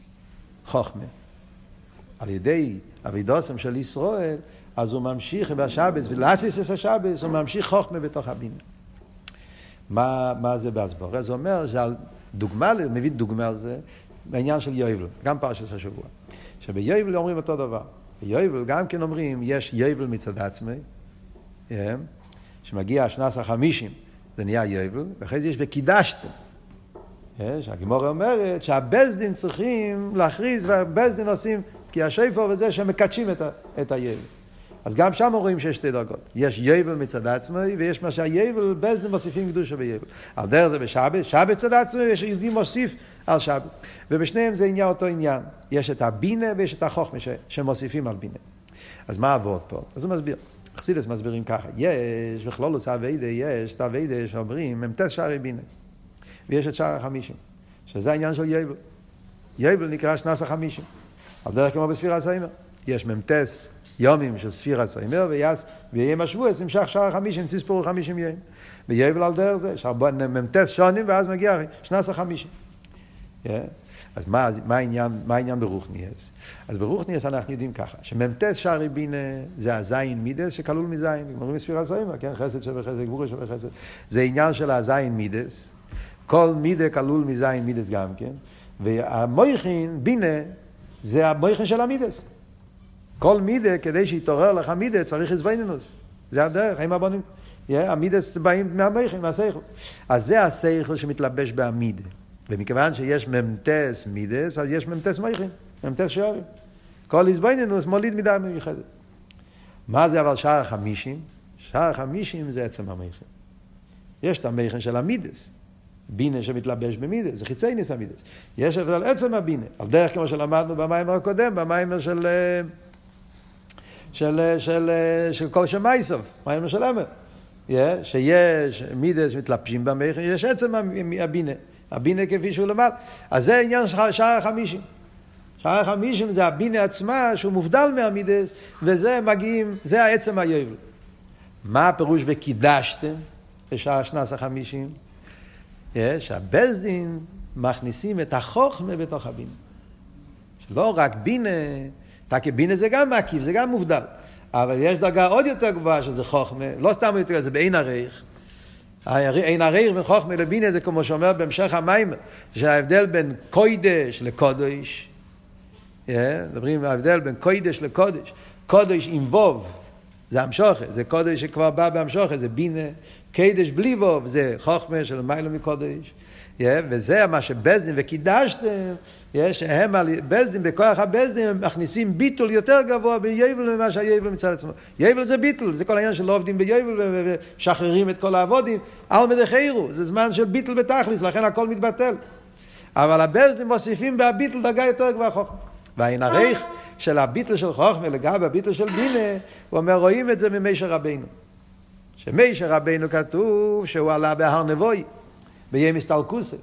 חוכמה. על ידי אבידוסם של ישראל, אז הוא ממשיך בשבס, ולאסיס את השבס, הוא ממשיך חוכמה בתוך הבינה. מה, מה זה בהסבורה? זה אומר שעל דוגמה, מביא דוגמה על זה, בעניין של יובל, גם פרשת השבוע. שביובל אומרים אותו דבר. ביובל גם כן אומרים, יש יובל מצד עצמי, שמגיע השנס החמישים, זה נהיה יובל, ואחרי זה יש וקידשתם. אה, שהגימורה אומרת שהבזדין צריכים להכריז, והבזדין עושים, כי השפר וזה שמקדשים את היובל. אז גם שם רואים שיש שתי דרגות. יש יבל מצד עצמי, ויש מה שהיבל, בזדן מוסיפים קדושה ביבל. על דרך זה בשבת, שבת צד עצמי, יש יהודי מוסיף על שבת. ובשניהם זה עניין אותו עניין. יש את הבינה ויש את החוכמה שמוסיפים על בינה. אז מה עבוד פה? אז הוא מסביר. חסידס מסבירים ככה, יש בכלולוס אביידה, יש את אביידה שאומרים, תס שערי בינה. ויש את שער החמישים, שזה העניין של יבל. יבל נקרא שנס החמישים. על דרך כמו בספירה סיימר. יש מ"טס יומים של ספירה סיימר, ויהיה משבועס נמשך שער חמישים, תספורו חמישים יום. ויבל על דרך זה, מ"טס שונים, ואז מגיע שנס החמישים. Yeah. אז מה, מה, העניין, מה העניין ברוכניאס? אז ברוכניאס אנחנו יודעים ככה, שמ"טס שערי בינה זה הזין מידס שכלול מזין, אומרים ספירה סיימר, כן, חסד שווה חסד, גבורה שווה חסד. זה עניין של הזין מידס, כל מידה כלול מזין מידס גם כן, והמויכין, בינה, זה המויכין של המידס. כל מידה, כדי שיתעורר לך מידה, צריך איזבנינוס. זה הדרך, הם הבונים. המידס באים מהמייכים, מהסייכל. אז זה הסייכל שמתלבש בעמיד. ומכיוון שיש ממתס מידס, אז יש ממתס מייכים, ממתס שערים. כל איזבנינוס מוליד מידה מיוחדת. מה זה אבל שער החמישים? שער החמישים זה עצם המייכים. יש את המייכים של המידס. בינה שמתלבש במידס, זה חיצי ניס המידס. יש הבדל עצם הבינה, על דרך כמו שלמדנו במיימר הקודם, במיימר של... של, של, של כל שם מייסוב, מים של. Yeah, שיש מידס מתלבשים במכן, יש עצם הבינה, הבינה כפי שהוא למד. אז זה עניין של שער החמישים. שער החמישים זה הבינה עצמה שהוא מובדל מהמידס, וזה מגיעים, זה העצם היובל. מה הפירוש וקידשתם בשער שנס החמישים? Yeah, שהבזדין מכניסים את החוכמה בתוך הבינה. לא רק בינה, תקי בינה זה גם מקיף, זה גם מובדל. אבל יש דרגה עוד יותר גבוהה שזה חוכמה, לא סתם יותר, זה בעין הרייך. אין הרייך בין חוכמה לבינה זה כמו שאומר בהמשך המים, שההבדל בין קוידש לקודש, מדברים על ההבדל בין קוידש לקודש, קודש עם ווב, זה המשוכה, זה קודש שכבר בא בהמשוכה, זה בינה, קדש בלי ווב, זה חוכמה של מיילא מקודש, וזה מה שבזדין וקידשתם, שהם על בזדין, בכוח הבזדין, הם מכניסים ביטול יותר גבוה ביבל ממה שהיבל מצד עצמו. יבל זה ביטול, זה כל העניין שלא עובדים ביבל ומשחררים את כל העבודים. על מדחיירו, זה זמן של ביטול בתכלס, לכן הכל מתבטל. אבל הבזדין מוסיפים בהביטול דרגה יותר גבוהה חוכמה. והעין הרייך של הביטול של חוכמה לגבי הביטול של בינה, הוא אומר, רואים את זה ממישר רבינו. שמישר רבינו כתוב שהוא עלה בהר נבוי. ביום הסתלקוסי.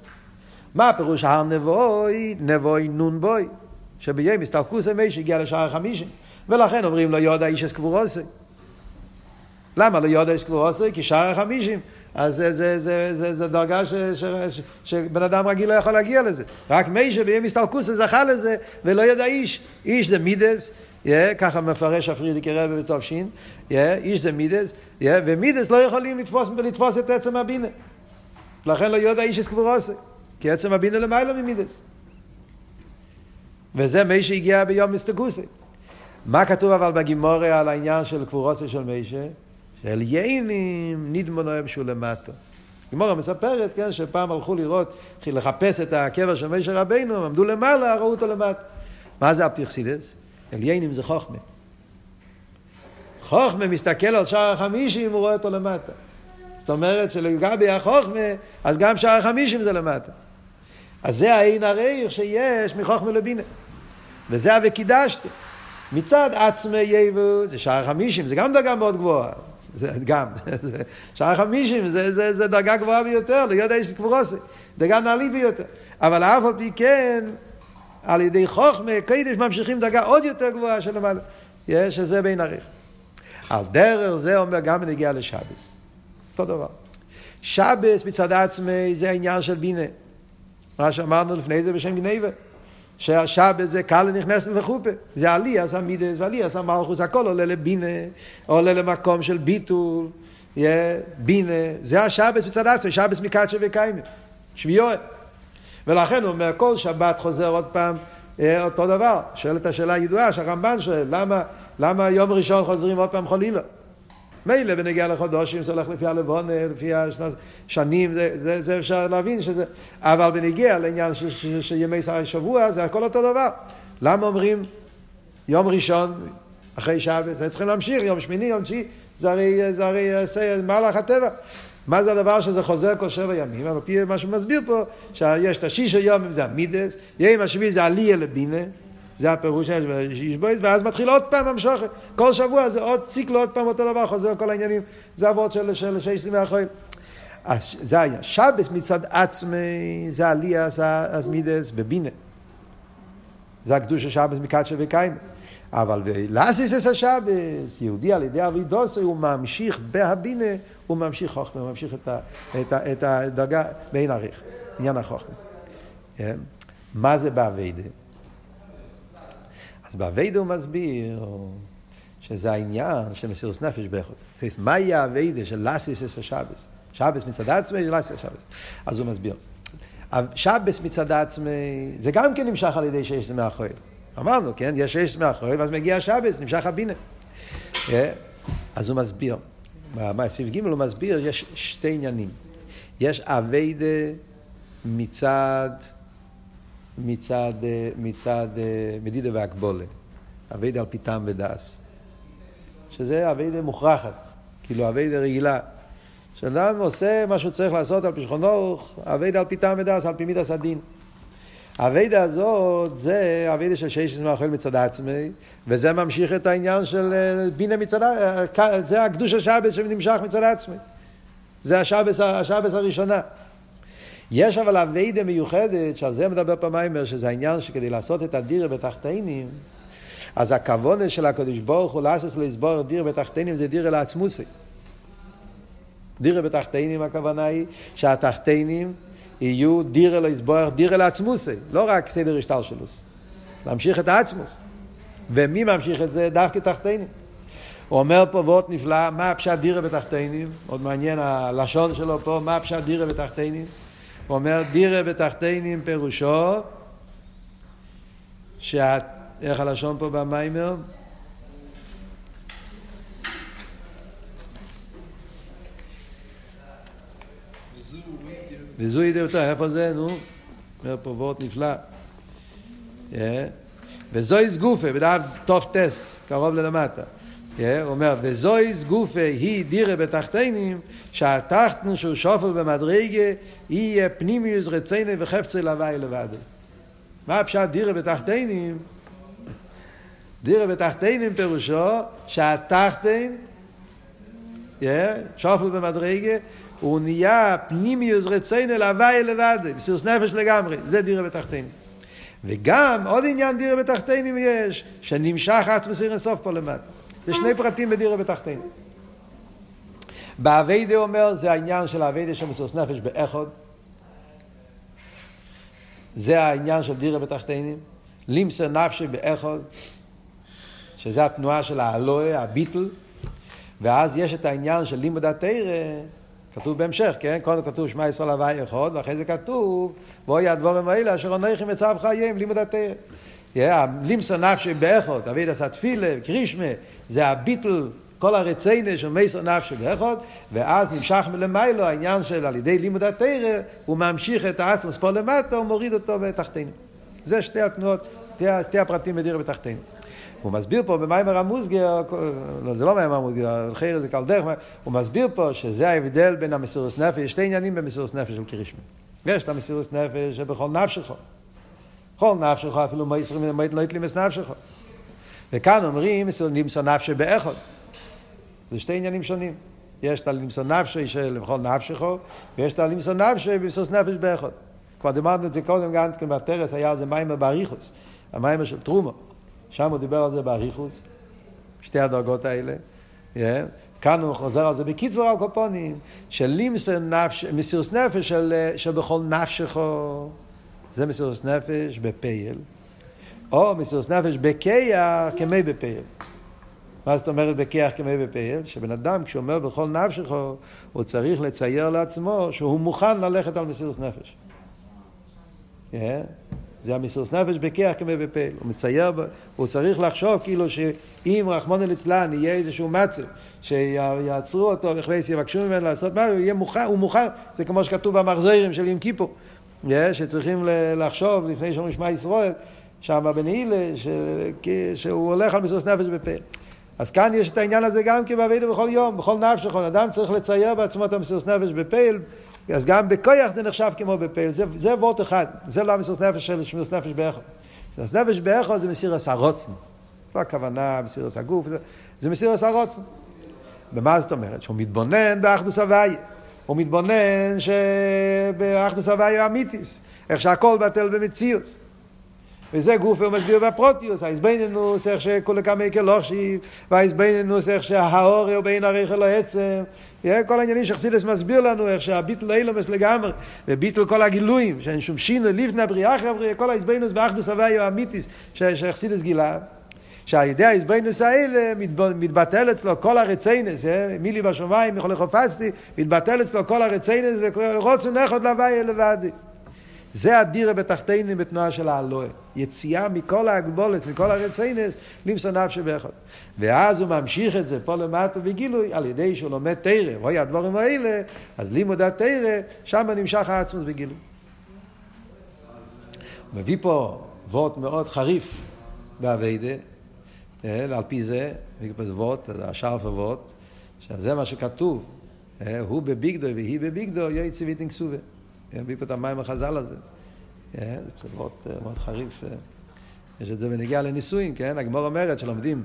מה פירוש הר נבוי? נבוי נון בוי. שביום הסתלקוסי מי שהגיע לשער החמישים. ולכן אומרים לו יודה איש אסקבורוסי. למה לא יודה איש אסקבורוסי? כי שער החמישים. אז זה, זה, זה, זה, זה דרגה ש, ש, ש, שבן אדם רגיל לא יכול להגיע לזה. רק מי שביום הסתלקוסי זכה לזה, ולא ידע איש. איש זה מידס, yeah, ככה מפרש הפרידיקי רבי בתופשין, yeah, איש זה מידס, yeah, ומידס לא יכולים לתפוס, לתפוס את עצם הבינה. לכן לא יודע איש אסקבורוסי, כי עצם הבינה למעלה ממידס. וזה מי שהגיע ביום מסתגוסי. מה כתוב אבל בגימורי על העניין של קבורוסי של מישה? של יינים נדמונו שהוא למטה. גימורה מספרת, כן, שפעם הלכו לראות, לחפש את הקבר של מישה רבינו, הם עמדו למעלה, ראו אותו למטה. מה זה הפרסידס? עליינים זה חוכמה. חוכמה מסתכל על שער החמישים, הוא רואה אותו למטה. זאת אומרת שלגבי החוכמה, אז גם שער החמישים זה למטה. אז זה העין הריח שיש מחוכמה לבינה. וזה ה"וקידשתי". מצד עצמי יבו, זה שער החמישים, זה גם דרגה מאוד גבוהה. זה גם, שער החמישים זה, זה, זה דרגה גבוהה ביותר, להיות איש קבורוסי, דרגה נעלית ביותר. אבל אף על פי כן, על ידי חוכמה, קדש ממשיכים דרגה עוד יותר גבוהה של למעלה. שזה בין עריך. על דרך זה אומר גם בנגיעה לשבס. אותו דבר. שבס מצד עצמי זה העניין של בינה. מה שאמרנו לפני זה בשם גניבה. שהשבת זה קל נכנסת לחופה. זה עליאס המידס ועליאס המלכוס, הכל עולה לבינה, עולה למקום של ביטול, בינה. זה השבת מצד עצמי, שבת מקדשה וקיימה. שביעות. ולכן הוא אומר, כל שבת חוזר עוד פעם אותו דבר. שואל את השאלה הידועה שהרמב"ן שואל, למה, למה יום ראשון חוזרים עוד פעם חלילה? מילא בנגיע לחודשים זה הולך לפי הלבון, לפי השנים, זה, זה, זה אפשר להבין שזה, אבל בנגיע לעניין של, של, של ימי שבוע זה הכל אותו דבר. למה אומרים יום ראשון אחרי שבת, זה צריכים להמשיך, יום שמיני, יום תשיעי, זה הרי, זה הרי מהלך הטבע. מה זה הדבר שזה חוזר כל שבע ימים? על פי מה שהוא מסביר פה, שיש את השישה יומים זה המידס, יום השביעי זה עליה לבינה, זה הפירוש של אישבויס, ואז מתחיל עוד פעם המשוכת. כל שבוע זה עוד ציקל, עוד פעם אותו דבר, חוזר כל העניינים. זה אבות של, של שייסים מהחיים. אז זה היה. שבס מצד עצמי, זה עלייה, אז מידס בבינה. זה הקדוש השבס מקדשה וקיימה. אבל בלאסיס אס השבס, יהודי על ידי אבידוסי, הוא ממשיך בהבינה, הוא ממשיך חוכמה, הוא ממשיך את, ה, את, ה, את הדרגה בין עריך, עניין החוכמה. כן? מה זה באביידה? אז באביידה הוא מסביר שזה העניין של מסירות נפש באיכות. מהי האביידה של לאסיס אס השבס? שבס מצד עצמי, לאסיס השבס. אז הוא מסביר. שבס מצד עצמי, זה גם כן נמשך על ידי שיש זה מאחורי. אמרנו, כן? יש שיש מאחורי, ואז מגיע שבס, נמשך הבינה. אה? אז הוא מסביר. בסעיף ג' הוא מסביר, יש שתי עניינים. יש אביידה מצד מצד, אה, מצד אה, מדידה והגבולה, אביידה על פיתם ודס, שזה אביידה מוכרחת, כאילו אביידה רגילה. שאדם עושה מה שהוא צריך לעשות על פשכונו, אביידה על פיתם ודס, על פי מידס הדין. האביידה הזאת זה אביידה של שש מאכל מצד עצמי, וזה ממשיך את העניין של אה, בינה מצד, זה הקדוש השבס שנמשך מצד עצמי. זה השבס הראשונה. יש אבל אביידה מיוחדת, שעל זה מדבר פעמיימר, שזה העניין שכדי לעשות את הדירה בתחתינים, אז הכוונה של הקדוש ברוך הוא לעשות לסבור דירה בתחתינים זה דירה לעצמוסי. דירה בתחתינים הכוונה היא שהתחתינים יהיו דירה לסבור, דירה לעצמוסי, לא רק סדר השתלשלוס. להמשיך את העצמוס. ומי ממשיך את זה? דווקא תחתינים. הוא אומר פה וורט נפלא, מה הפשט דירה בתחתינים? מאוד מעניין הלשון שלו פה, מה הפשט דירה בתחתינים? הוא אומר דירה בתחתינים פירושו, שה... איך הלשון פה במיימר? וזוהי דעתו, איפה זה, נו? אומר פה וורט נפלא. וזוהי סגופה, בדף תוף טס, קרוב ללמטה. הוא אומר, וזוהי סגופה היא דירה בתחתינים, שהתחתנו שהוא שופל במדרגה, יהיה פנימיוס רציני וחפצי לוואי לבד. מה הפשט דירה בתחתינים? דירה בתחתינים פירושו שהתחתין, שופל במדרגה, הוא נהיה פנימיוס רציני לוואי לבד, מסירוס נפש לגמרי, זה דירה בתחתינים. וגם עוד עניין דירה בתחתינים יש, שנמשך עצמס אינסוף פה למטה. זה שני פרטים בדירה בתחתינים. באביידה אומר, זה העניין של האביידה של מסוס נפש באחוד. זה העניין של דירה בתחתינים. לימסר נפשי באחוד, שזה התנועה של האלוה, הביטל. ואז יש את העניין של לימוד התרא, כתוב בהמשך, כן? קודם כתוב שמע ישראל הווי אחד, ואחרי זה כתוב, ואוי הדבורים האלה אשר עונכם מצב חיים, לימוד התרא. לימסר נפשי באחוד, אביידה עשה תפילה, קרישמה, זה הביטל כל הרציינה של מייסר נפשי באחד, ואז נמשך מלמיילו העניין של על ידי לימוד התרא, הוא ממשיך את העצמוס פה למטה, הוא מוריד אותו בתחתינו. זה שתי התנועות, שתי הפרטים בדירה בתחתינו. הוא מסביר פה במיימר המוסגר, לא, זה לא מיימר המוסגר, חייר זה קל דרך, הוא מסביר פה שזה ההבדל בין המסירוס נפש, שתי עניינים במסירוס נפש של קרישמה. יש את המסירוס נפש שבכל נפשך. כל נפשך, אפילו מייסרים לא יתלימס נפשך. וכאן אומרים, נמסור נפשי באחד. זה שתי עניינים שונים. יש את הלמסור נפשי של בכל נפשך, ויש את הלמסור נפשי במסירוס נפש באחד. כבר דיברנו את זה קודם, גם כן בטרס היה זה מיימר באריכוס, המיימר של טרומו. שם הוא דיבר על זה באריכוס, שתי הדרגות האלה. כאן הוא חוזר על זה בקיצור על קופונים, של לימסר נפש, מסירוס נפש של, של בכל נפשך, זה מסירוס נפש בפייל, או מסירוס נפש בכיח כמי בפייל. מה זאת אומרת בכיח כמי בפייל? שבן אדם כשהוא אומר בכל נפשך, הוא צריך לצייר לעצמו שהוא מוכן ללכת על מסירוס נפש. Yeah. זה המסירות נפש בכיח כמי בפעל. הוא מצייר, הוא צריך לחשוב כאילו שאם רחמנא ליצלן יהיה איזשהו מצב, שיעצרו אותו וכבייס יבקשו ממנו לעשות משהו, הוא יהיה מוכן, הוא מוכן, זה כמו שכתוב במחזירים של ים כיפור, שצריכים לחשוב לפני שאומרים שמע ישראל, שם בנעילה, שהוא הולך על מסירות נפש בפעל. אז כאן יש את העניין הזה גם כן בעבידה בכל יום, בכל נפש, בכל אדם צריך לצייר בעצמו את המסירות נפש בפעל. אז גם בכויח זה נחשב כמו בפעיל, זה, זה וורט אחד, זה לא המסירות נפש של שמירוס נפש באחד. מסירות נפש באחד זה מסיר עשה רוצן. לא הכוונה מסיר עשה גוף, זה, זה מסיר עשה רוצן. ומה זאת אומרת? שהוא מתבונן באחדוס הוויה. הוא מתבונן שבאחדוס הוויה אמיתיס. איך שהכל בטל במציאוס. וזה הוא מסביר בפרוטיוס, האיזבנינוס, איך שכולי כמה יקר לוכשיב, והאיזבנינוס, איך שהאור הוא בין הריכל לעצם, כל העניינים שחסידס מסביר לנו, איך שהביטל אילומס לגמרי, וביטל כל הגילויים, שאין שום שינוי, לפני הבריאה אחרי הבריאה, כל האיזבנינוס באחדוס הוויו האמיתיס, שחסידס גילה. שעל ידי האיזבנינוס האלה מתבטל אצלו כל הרציינס, מילי בשמיים, יכול לחופצתי, מתבטל אצלו כל הרציינס ורוצן נכות להוויה לבדי. זה הדירה בתחתינים בתנועה של האלוהה. יציאה מכל ההגבולת, מכל הרציינס, למסור נפשי באחד. ואז הוא ממשיך את זה פה למטה בגילוי, על ידי שהוא לומד תרא, רואה הדברים האלה, אז לימוד התרא, שם נמשך העצמוס בגילוי. הוא מביא פה וורט מאוד חריף באביידה, אה, על פי זה, וורט, השאר וורט, שזה מה שכתוב, אה, הוא בביגדו והיא בביגדו, יועצי ויטינג סובה. מביא פה את המים החז"ל הזה. זה מאוד, מאוד חריף. יש את זה בנגיעה לנישואים, כן? הגמור אומרת שלומדים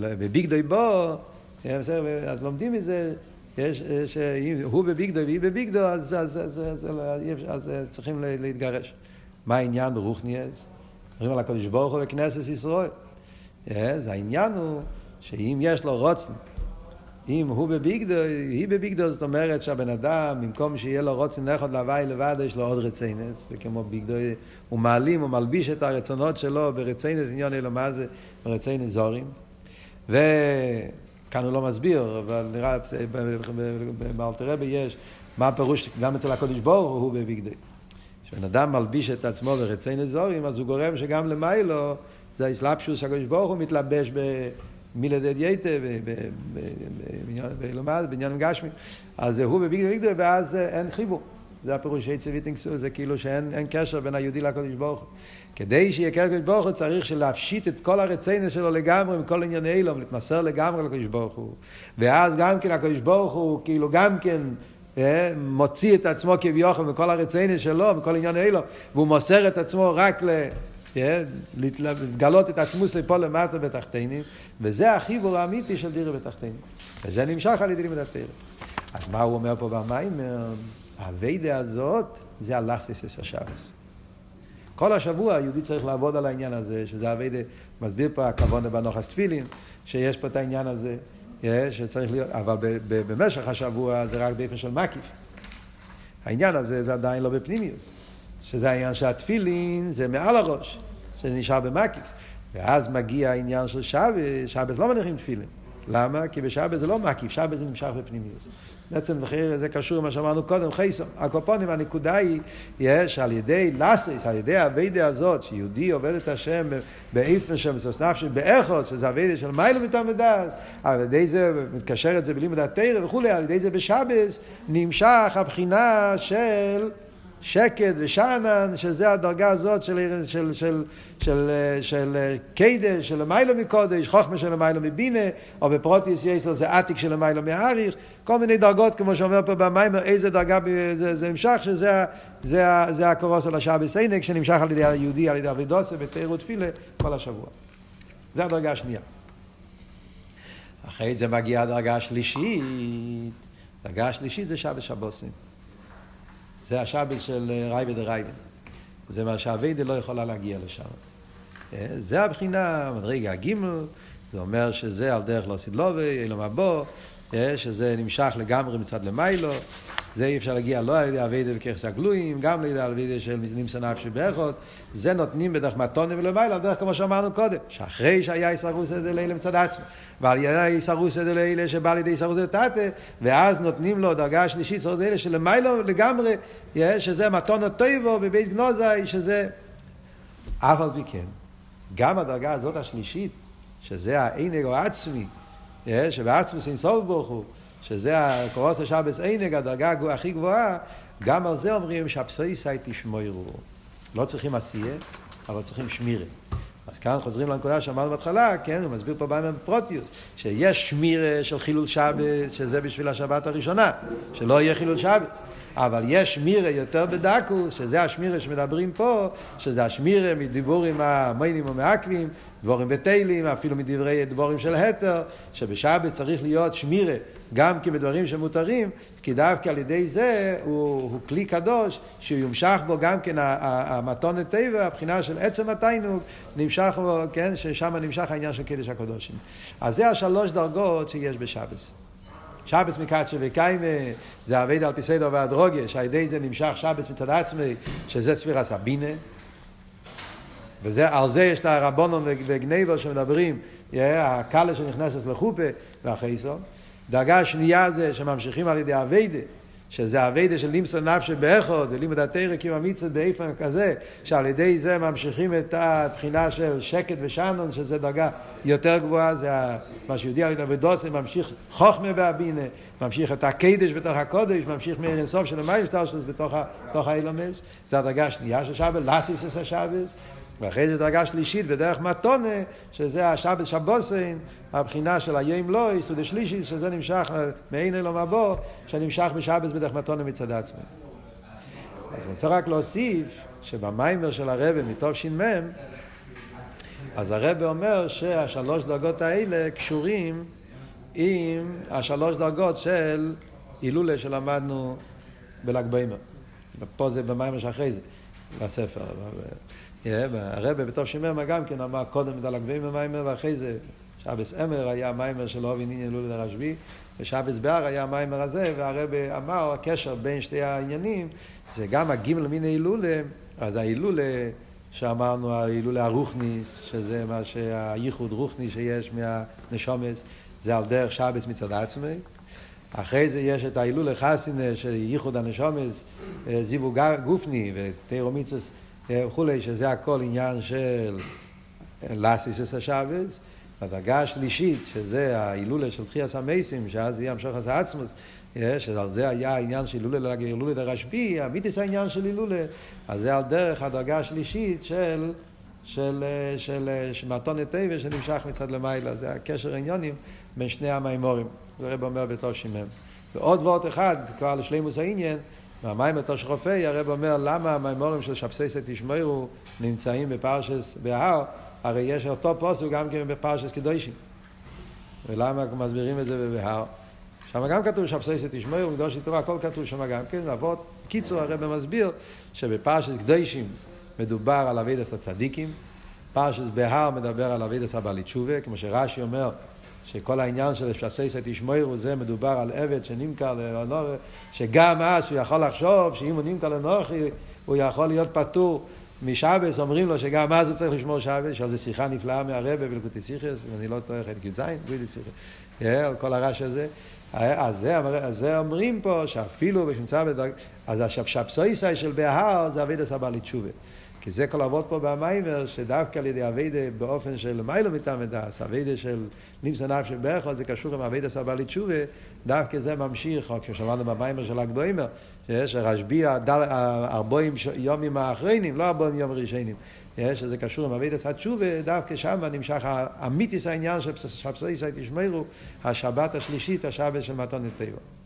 בביג דוי בו, אז לומדים מזה, שהוא בביג דוי והיא בביג דוי, אז, אז, אז, אז, אז צריכים להתגרש. מה העניין ברוכניאס? אומרים על הקדוש ברוך הוא וכנסת ישראל. אז העניין הוא שאם יש לו רוצן אם הוא בביגדו, היא בביגדו, זאת אומרת שהבן אדם, במקום שיהיה לו רוצן אחד להוואי לבד, יש לו עוד רציינס, זה כמו ביגדו, הוא מעלים, הוא מלביש את הרצונות שלו ברציינס, עניון אלו מה זה, ברציינס זורים. וכאן הוא לא מסביר, אבל נראה, באלתרבה יש, מה הפירוש, גם אצל הקודש בור הוא בביגדו. כשבן אדם מלביש את עצמו ברציינס זורים, אז הוא גורם שגם למיילו, זה האסלאפשוס, הקודש ברוך הוא מתלבש ב... מילדד יייטה, בעניין גשמי, אז הוא בביגדו ביגדו, ואז אין חיבור. זה הפירוש של ויטינגסו, זה כאילו שאין קשר בין היהודי לקודש ברוך הוא. כדי שיהיה קשר לקודש ברוך הוא צריך להפשיט את כל הרציינס שלו לגמרי מכל ענייני אילום, להתמסר לגמרי לקודש ברוך הוא. ואז גם כן הקודש ברוך הוא כאילו גם כן מוציא את עצמו כביכול מכל הרציינס שלו, מכל ענייני אילום, והוא מוסר את עצמו רק ל... לגלות את עצמוס פה למטה בתחתינים, וזה החיבור האמיתי של דירה בתחתינים. וזה נמשך על ידי התרא. אז מה הוא אומר פה במיימר? הווידה הזאת זה הלסטיס השבס. כל השבוע היהודי צריך לעבוד על העניין הזה, שזה הווידה, מסביר פה הכוונה בנוחס תפילין, שיש פה את העניין הזה, שצריך להיות, אבל במשך השבוע זה רק באופן של מקיף. העניין הזה זה עדיין לא בפנימיוס. שזה העניין שהתפילין זה מעל הראש, שזה נשאר במקיף. ואז מגיע העניין של שבת, שבת לא מניחים תפילין. למה? כי בשבת זה לא מקיף, שבת זה נמשך בפנימיות. בעצם זה קשור למה שאמרנו קודם, חייסון. הקופונים, הנקודה היא, יש על ידי לסטיס, על ידי הווידה הזאת, שיהודי עובד את השם באיפן שם מסוס נפשי, באיכות, שזה הווידה של מיילו מתעמדס, על ידי זה, מתקשר את זה בלימוד התרא וכולי, על ידי זה בשבס, נמשך הבחינה של שקט ושאנן, שזה הדרגה הזאת של, של, של, של, של קדש, של מיילו מקודש, חוכמה של מיילו מבינה, או בפרוטיס יסר זה עתיק של מיילו מאריך, כל מיני דרגות, כמו שאומר פה במיימר, איזה דרגה זה, זה נמשך, שזה זה, זה הקורוס על השעה בסינק, שנמשך על ידי היהודי, על ידי אבידוסה, בתיירות תפילה, כל השבוע. זה הדרגה השנייה. אחרי זה מגיעה הדרגה השלישית. הדרגה השלישית זה שבת שבוסים. זה השבת של רייבה דרייבה. זה מה שהאביידה לא יכולה להגיע לשם. אה, זה הבחינה, מדרגה הגימל, זה אומר שזה על דרך לא סדלובי, אילו מבוא, אה, שזה נמשך לגמרי מצד למיילו. זה אי אפשר להגיע לא על ידי אביידה וככס הגלויים, גם על ידי אביידה של נמצא נפשי באחות, זה נותנים בדרך מתונים ולמעלה, על דרך כמו שאמרנו קודם, שאחרי שהיה איסרוס דלילה מצד עצמו, ועל ידי איסרוס דלילה שבא לידי איסרוס דלתתה, ואז נותנים לו דרגה שלישית, איסרוס דלילה שלמעלה לגמרי, שזה מתון הטויבו בבית גנוזי, שזה... אף על פי כן, גם הדרגה הזאת השלישית, שזה הענג או עצמי, שבעצמו סוף ברוך הוא, שזה הקורוס השבס עינג, הדרגה הכי גבוהה, גם על זה אומרים שהפסויסאי תשמוירו. לא צריכים עשייה, אבל צריכים שמירה. אז כאן חוזרים לנקודה שאמרנו בהתחלה, כן, הוא מסביר פה בהם בפרוטיוס, שיש שמירה של חילול שבת, שזה בשביל השבת הראשונה, שלא יהיה חילול שבת. אבל יש שמירה יותר בדקוס, שזה השמירה שמדברים פה, שזה השמירה מדיבורים המיינים ומעכבים, דבורים בתהילים, אפילו מדברי דבורים של התר, שבשבת צריך להיות שמירה, גם כי בדברים שמותרים, כי דווקא על ידי זה הוא, הוא כלי קדוש, שיומשך בו גם כן המתונת טבע, הבחינה של עצם התיינוג, נמשך בו, כן, ששם נמשך העניין של קידש הקדושים. אז זה השלוש דרגות שיש בשבס. שבס מקדשי וקיימה, זה אבייד על פי סדר והדרוגיה, שעל ידי זה נמשך שבס מצד עצמי, שזה ספירס הבינה. ועל זה יש את הרבונון וגניבו שמדברים, הקלה שנכנסת לחופה והחייסון. דרגה שנייה זה שממשיכים על ידי אביידה, שזה אביידה של לימסו נפשי באחוד, ולימוד התרא קיום המצוות באיפן כזה, שעל ידי זה ממשיכים את הבחינה של שקט ושנון, שזה דרגה יותר גבוהה, זה מה שיהודי על ידי אבדוסי, ממשיך חוכמה בהבינה, ממשיך את הקדש בתוך הקודש, ממשיך מאיר אינסוף של המים שטרשלוס בתוך האילומס, זה הדרגה השנייה של שבת, לאסיס את השבת, ואחרי זה דרגה שלישית בדרך מתונה, שזה השבת שבוסין, הבחינה של היום לא, יסוד השלישי, שזה נמשך מעין אלו מבוא, שנמשך בשבת בדרך מתונה מצד עצמי. אז אני רוצה רק להוסיף שבמיימר של הרבה מתוך ש"מ, אז הרבה אומר שהשלוש דרגות האלה קשורים עם השלוש דרגות של הילולה שלמדנו בל"ג בעמר. פה זה במיימר שאחרי זה, בספר. אבל הרבה בתוך שמרמה גם כן אמר קודם את הלגבים במיימר ואחרי זה שבס אמר היה מיימר של אובי ניני אלול לרשב"י ושבס בהר היה המיימר הזה והרבה אמר הקשר בין שתי העניינים זה גם הגימל מן ההילולה אז ההילולה שאמרנו ההילולה הרוחניס שזה מה שהייחוד רוחניס שיש מהנשומס זה על דרך שבס מצד עצמי. אחרי זה יש את ההילולה חסינה של ייחוד הנשומס זיוו גופני ותירו מיצוס וכולי, שזה הכל עניין של לאסיס השבס. הדרגה השלישית, שזה ההילולה של תחייה המייסים, שאז יהיה המשוך עשה עצמוס, שעל זה היה העניין של הילולה להילולה דרשב"י, המיתיס העניין של הילולה, אז זה על דרך הדרגה השלישית של, של, של, של מתונת טבע שנמשך מצד למעלה, זה הקשר העניונים בין שני המימורים, זה רב אומר בתור שימם. ועוד ועוד אחד, כבר לשלימוס העניין, והמים בתור שחופי, הרב אומר למה המימורים של שבסייסא תשמעו נמצאים בפרשס בהר, הרי יש אותו פוסק גם כן בפרשס קדושים. ולמה מסבירים את זה בהר? שם גם כתוב שבסייסא תשמעו, מקדוש תורה, הכל כתוב שם גם כן, אבות. קיצור הרב מסביר שבפרשס קדושים מדובר על אבידס הצדיקים, פרשס בהר מדבר על אבידס הבעלי תשובה, כמו שרש"י אומר שכל העניין של שסייסא תשמעו זה מדובר על עבד שנמכר לנור, שגם אז הוא יכול לחשוב שאם הוא נמכר לנוחי הוא יכול להיות פטור משבס, אומרים לו שגם אז הוא צריך לשמור שבס, זה שיחה נפלאה מהרבה בלקוטי סיכס, אם אני לא טועה, חלק י"ז, בלי סיכס, על כל הרעש הזה. אז זה, אז זה אומרים פה שאפילו בשמצה בדרג... אז השפסויסאי של בהר זה אבידס הבעלי תשובה. כי זה כל העבוד פה במיימר, שדווקא על ידי אביידה באופן של מיילא מתעמדס, אביידה של נמסא נפש ברכו, זה קשור עם אביידה סבא לתשובה, דווקא זה ממשיך, או כששמענו במיימר של ל"ג בוימר, שיש רשב"י ארבעים יומים האחרונים, לא ארבעים יום ראשונים, שזה קשור עם אביידס התשובה, דווקא שם נמשך אמיתיס העניין שבסויסא תשמרו, השבת השלישית, השבת של מתון נטבע.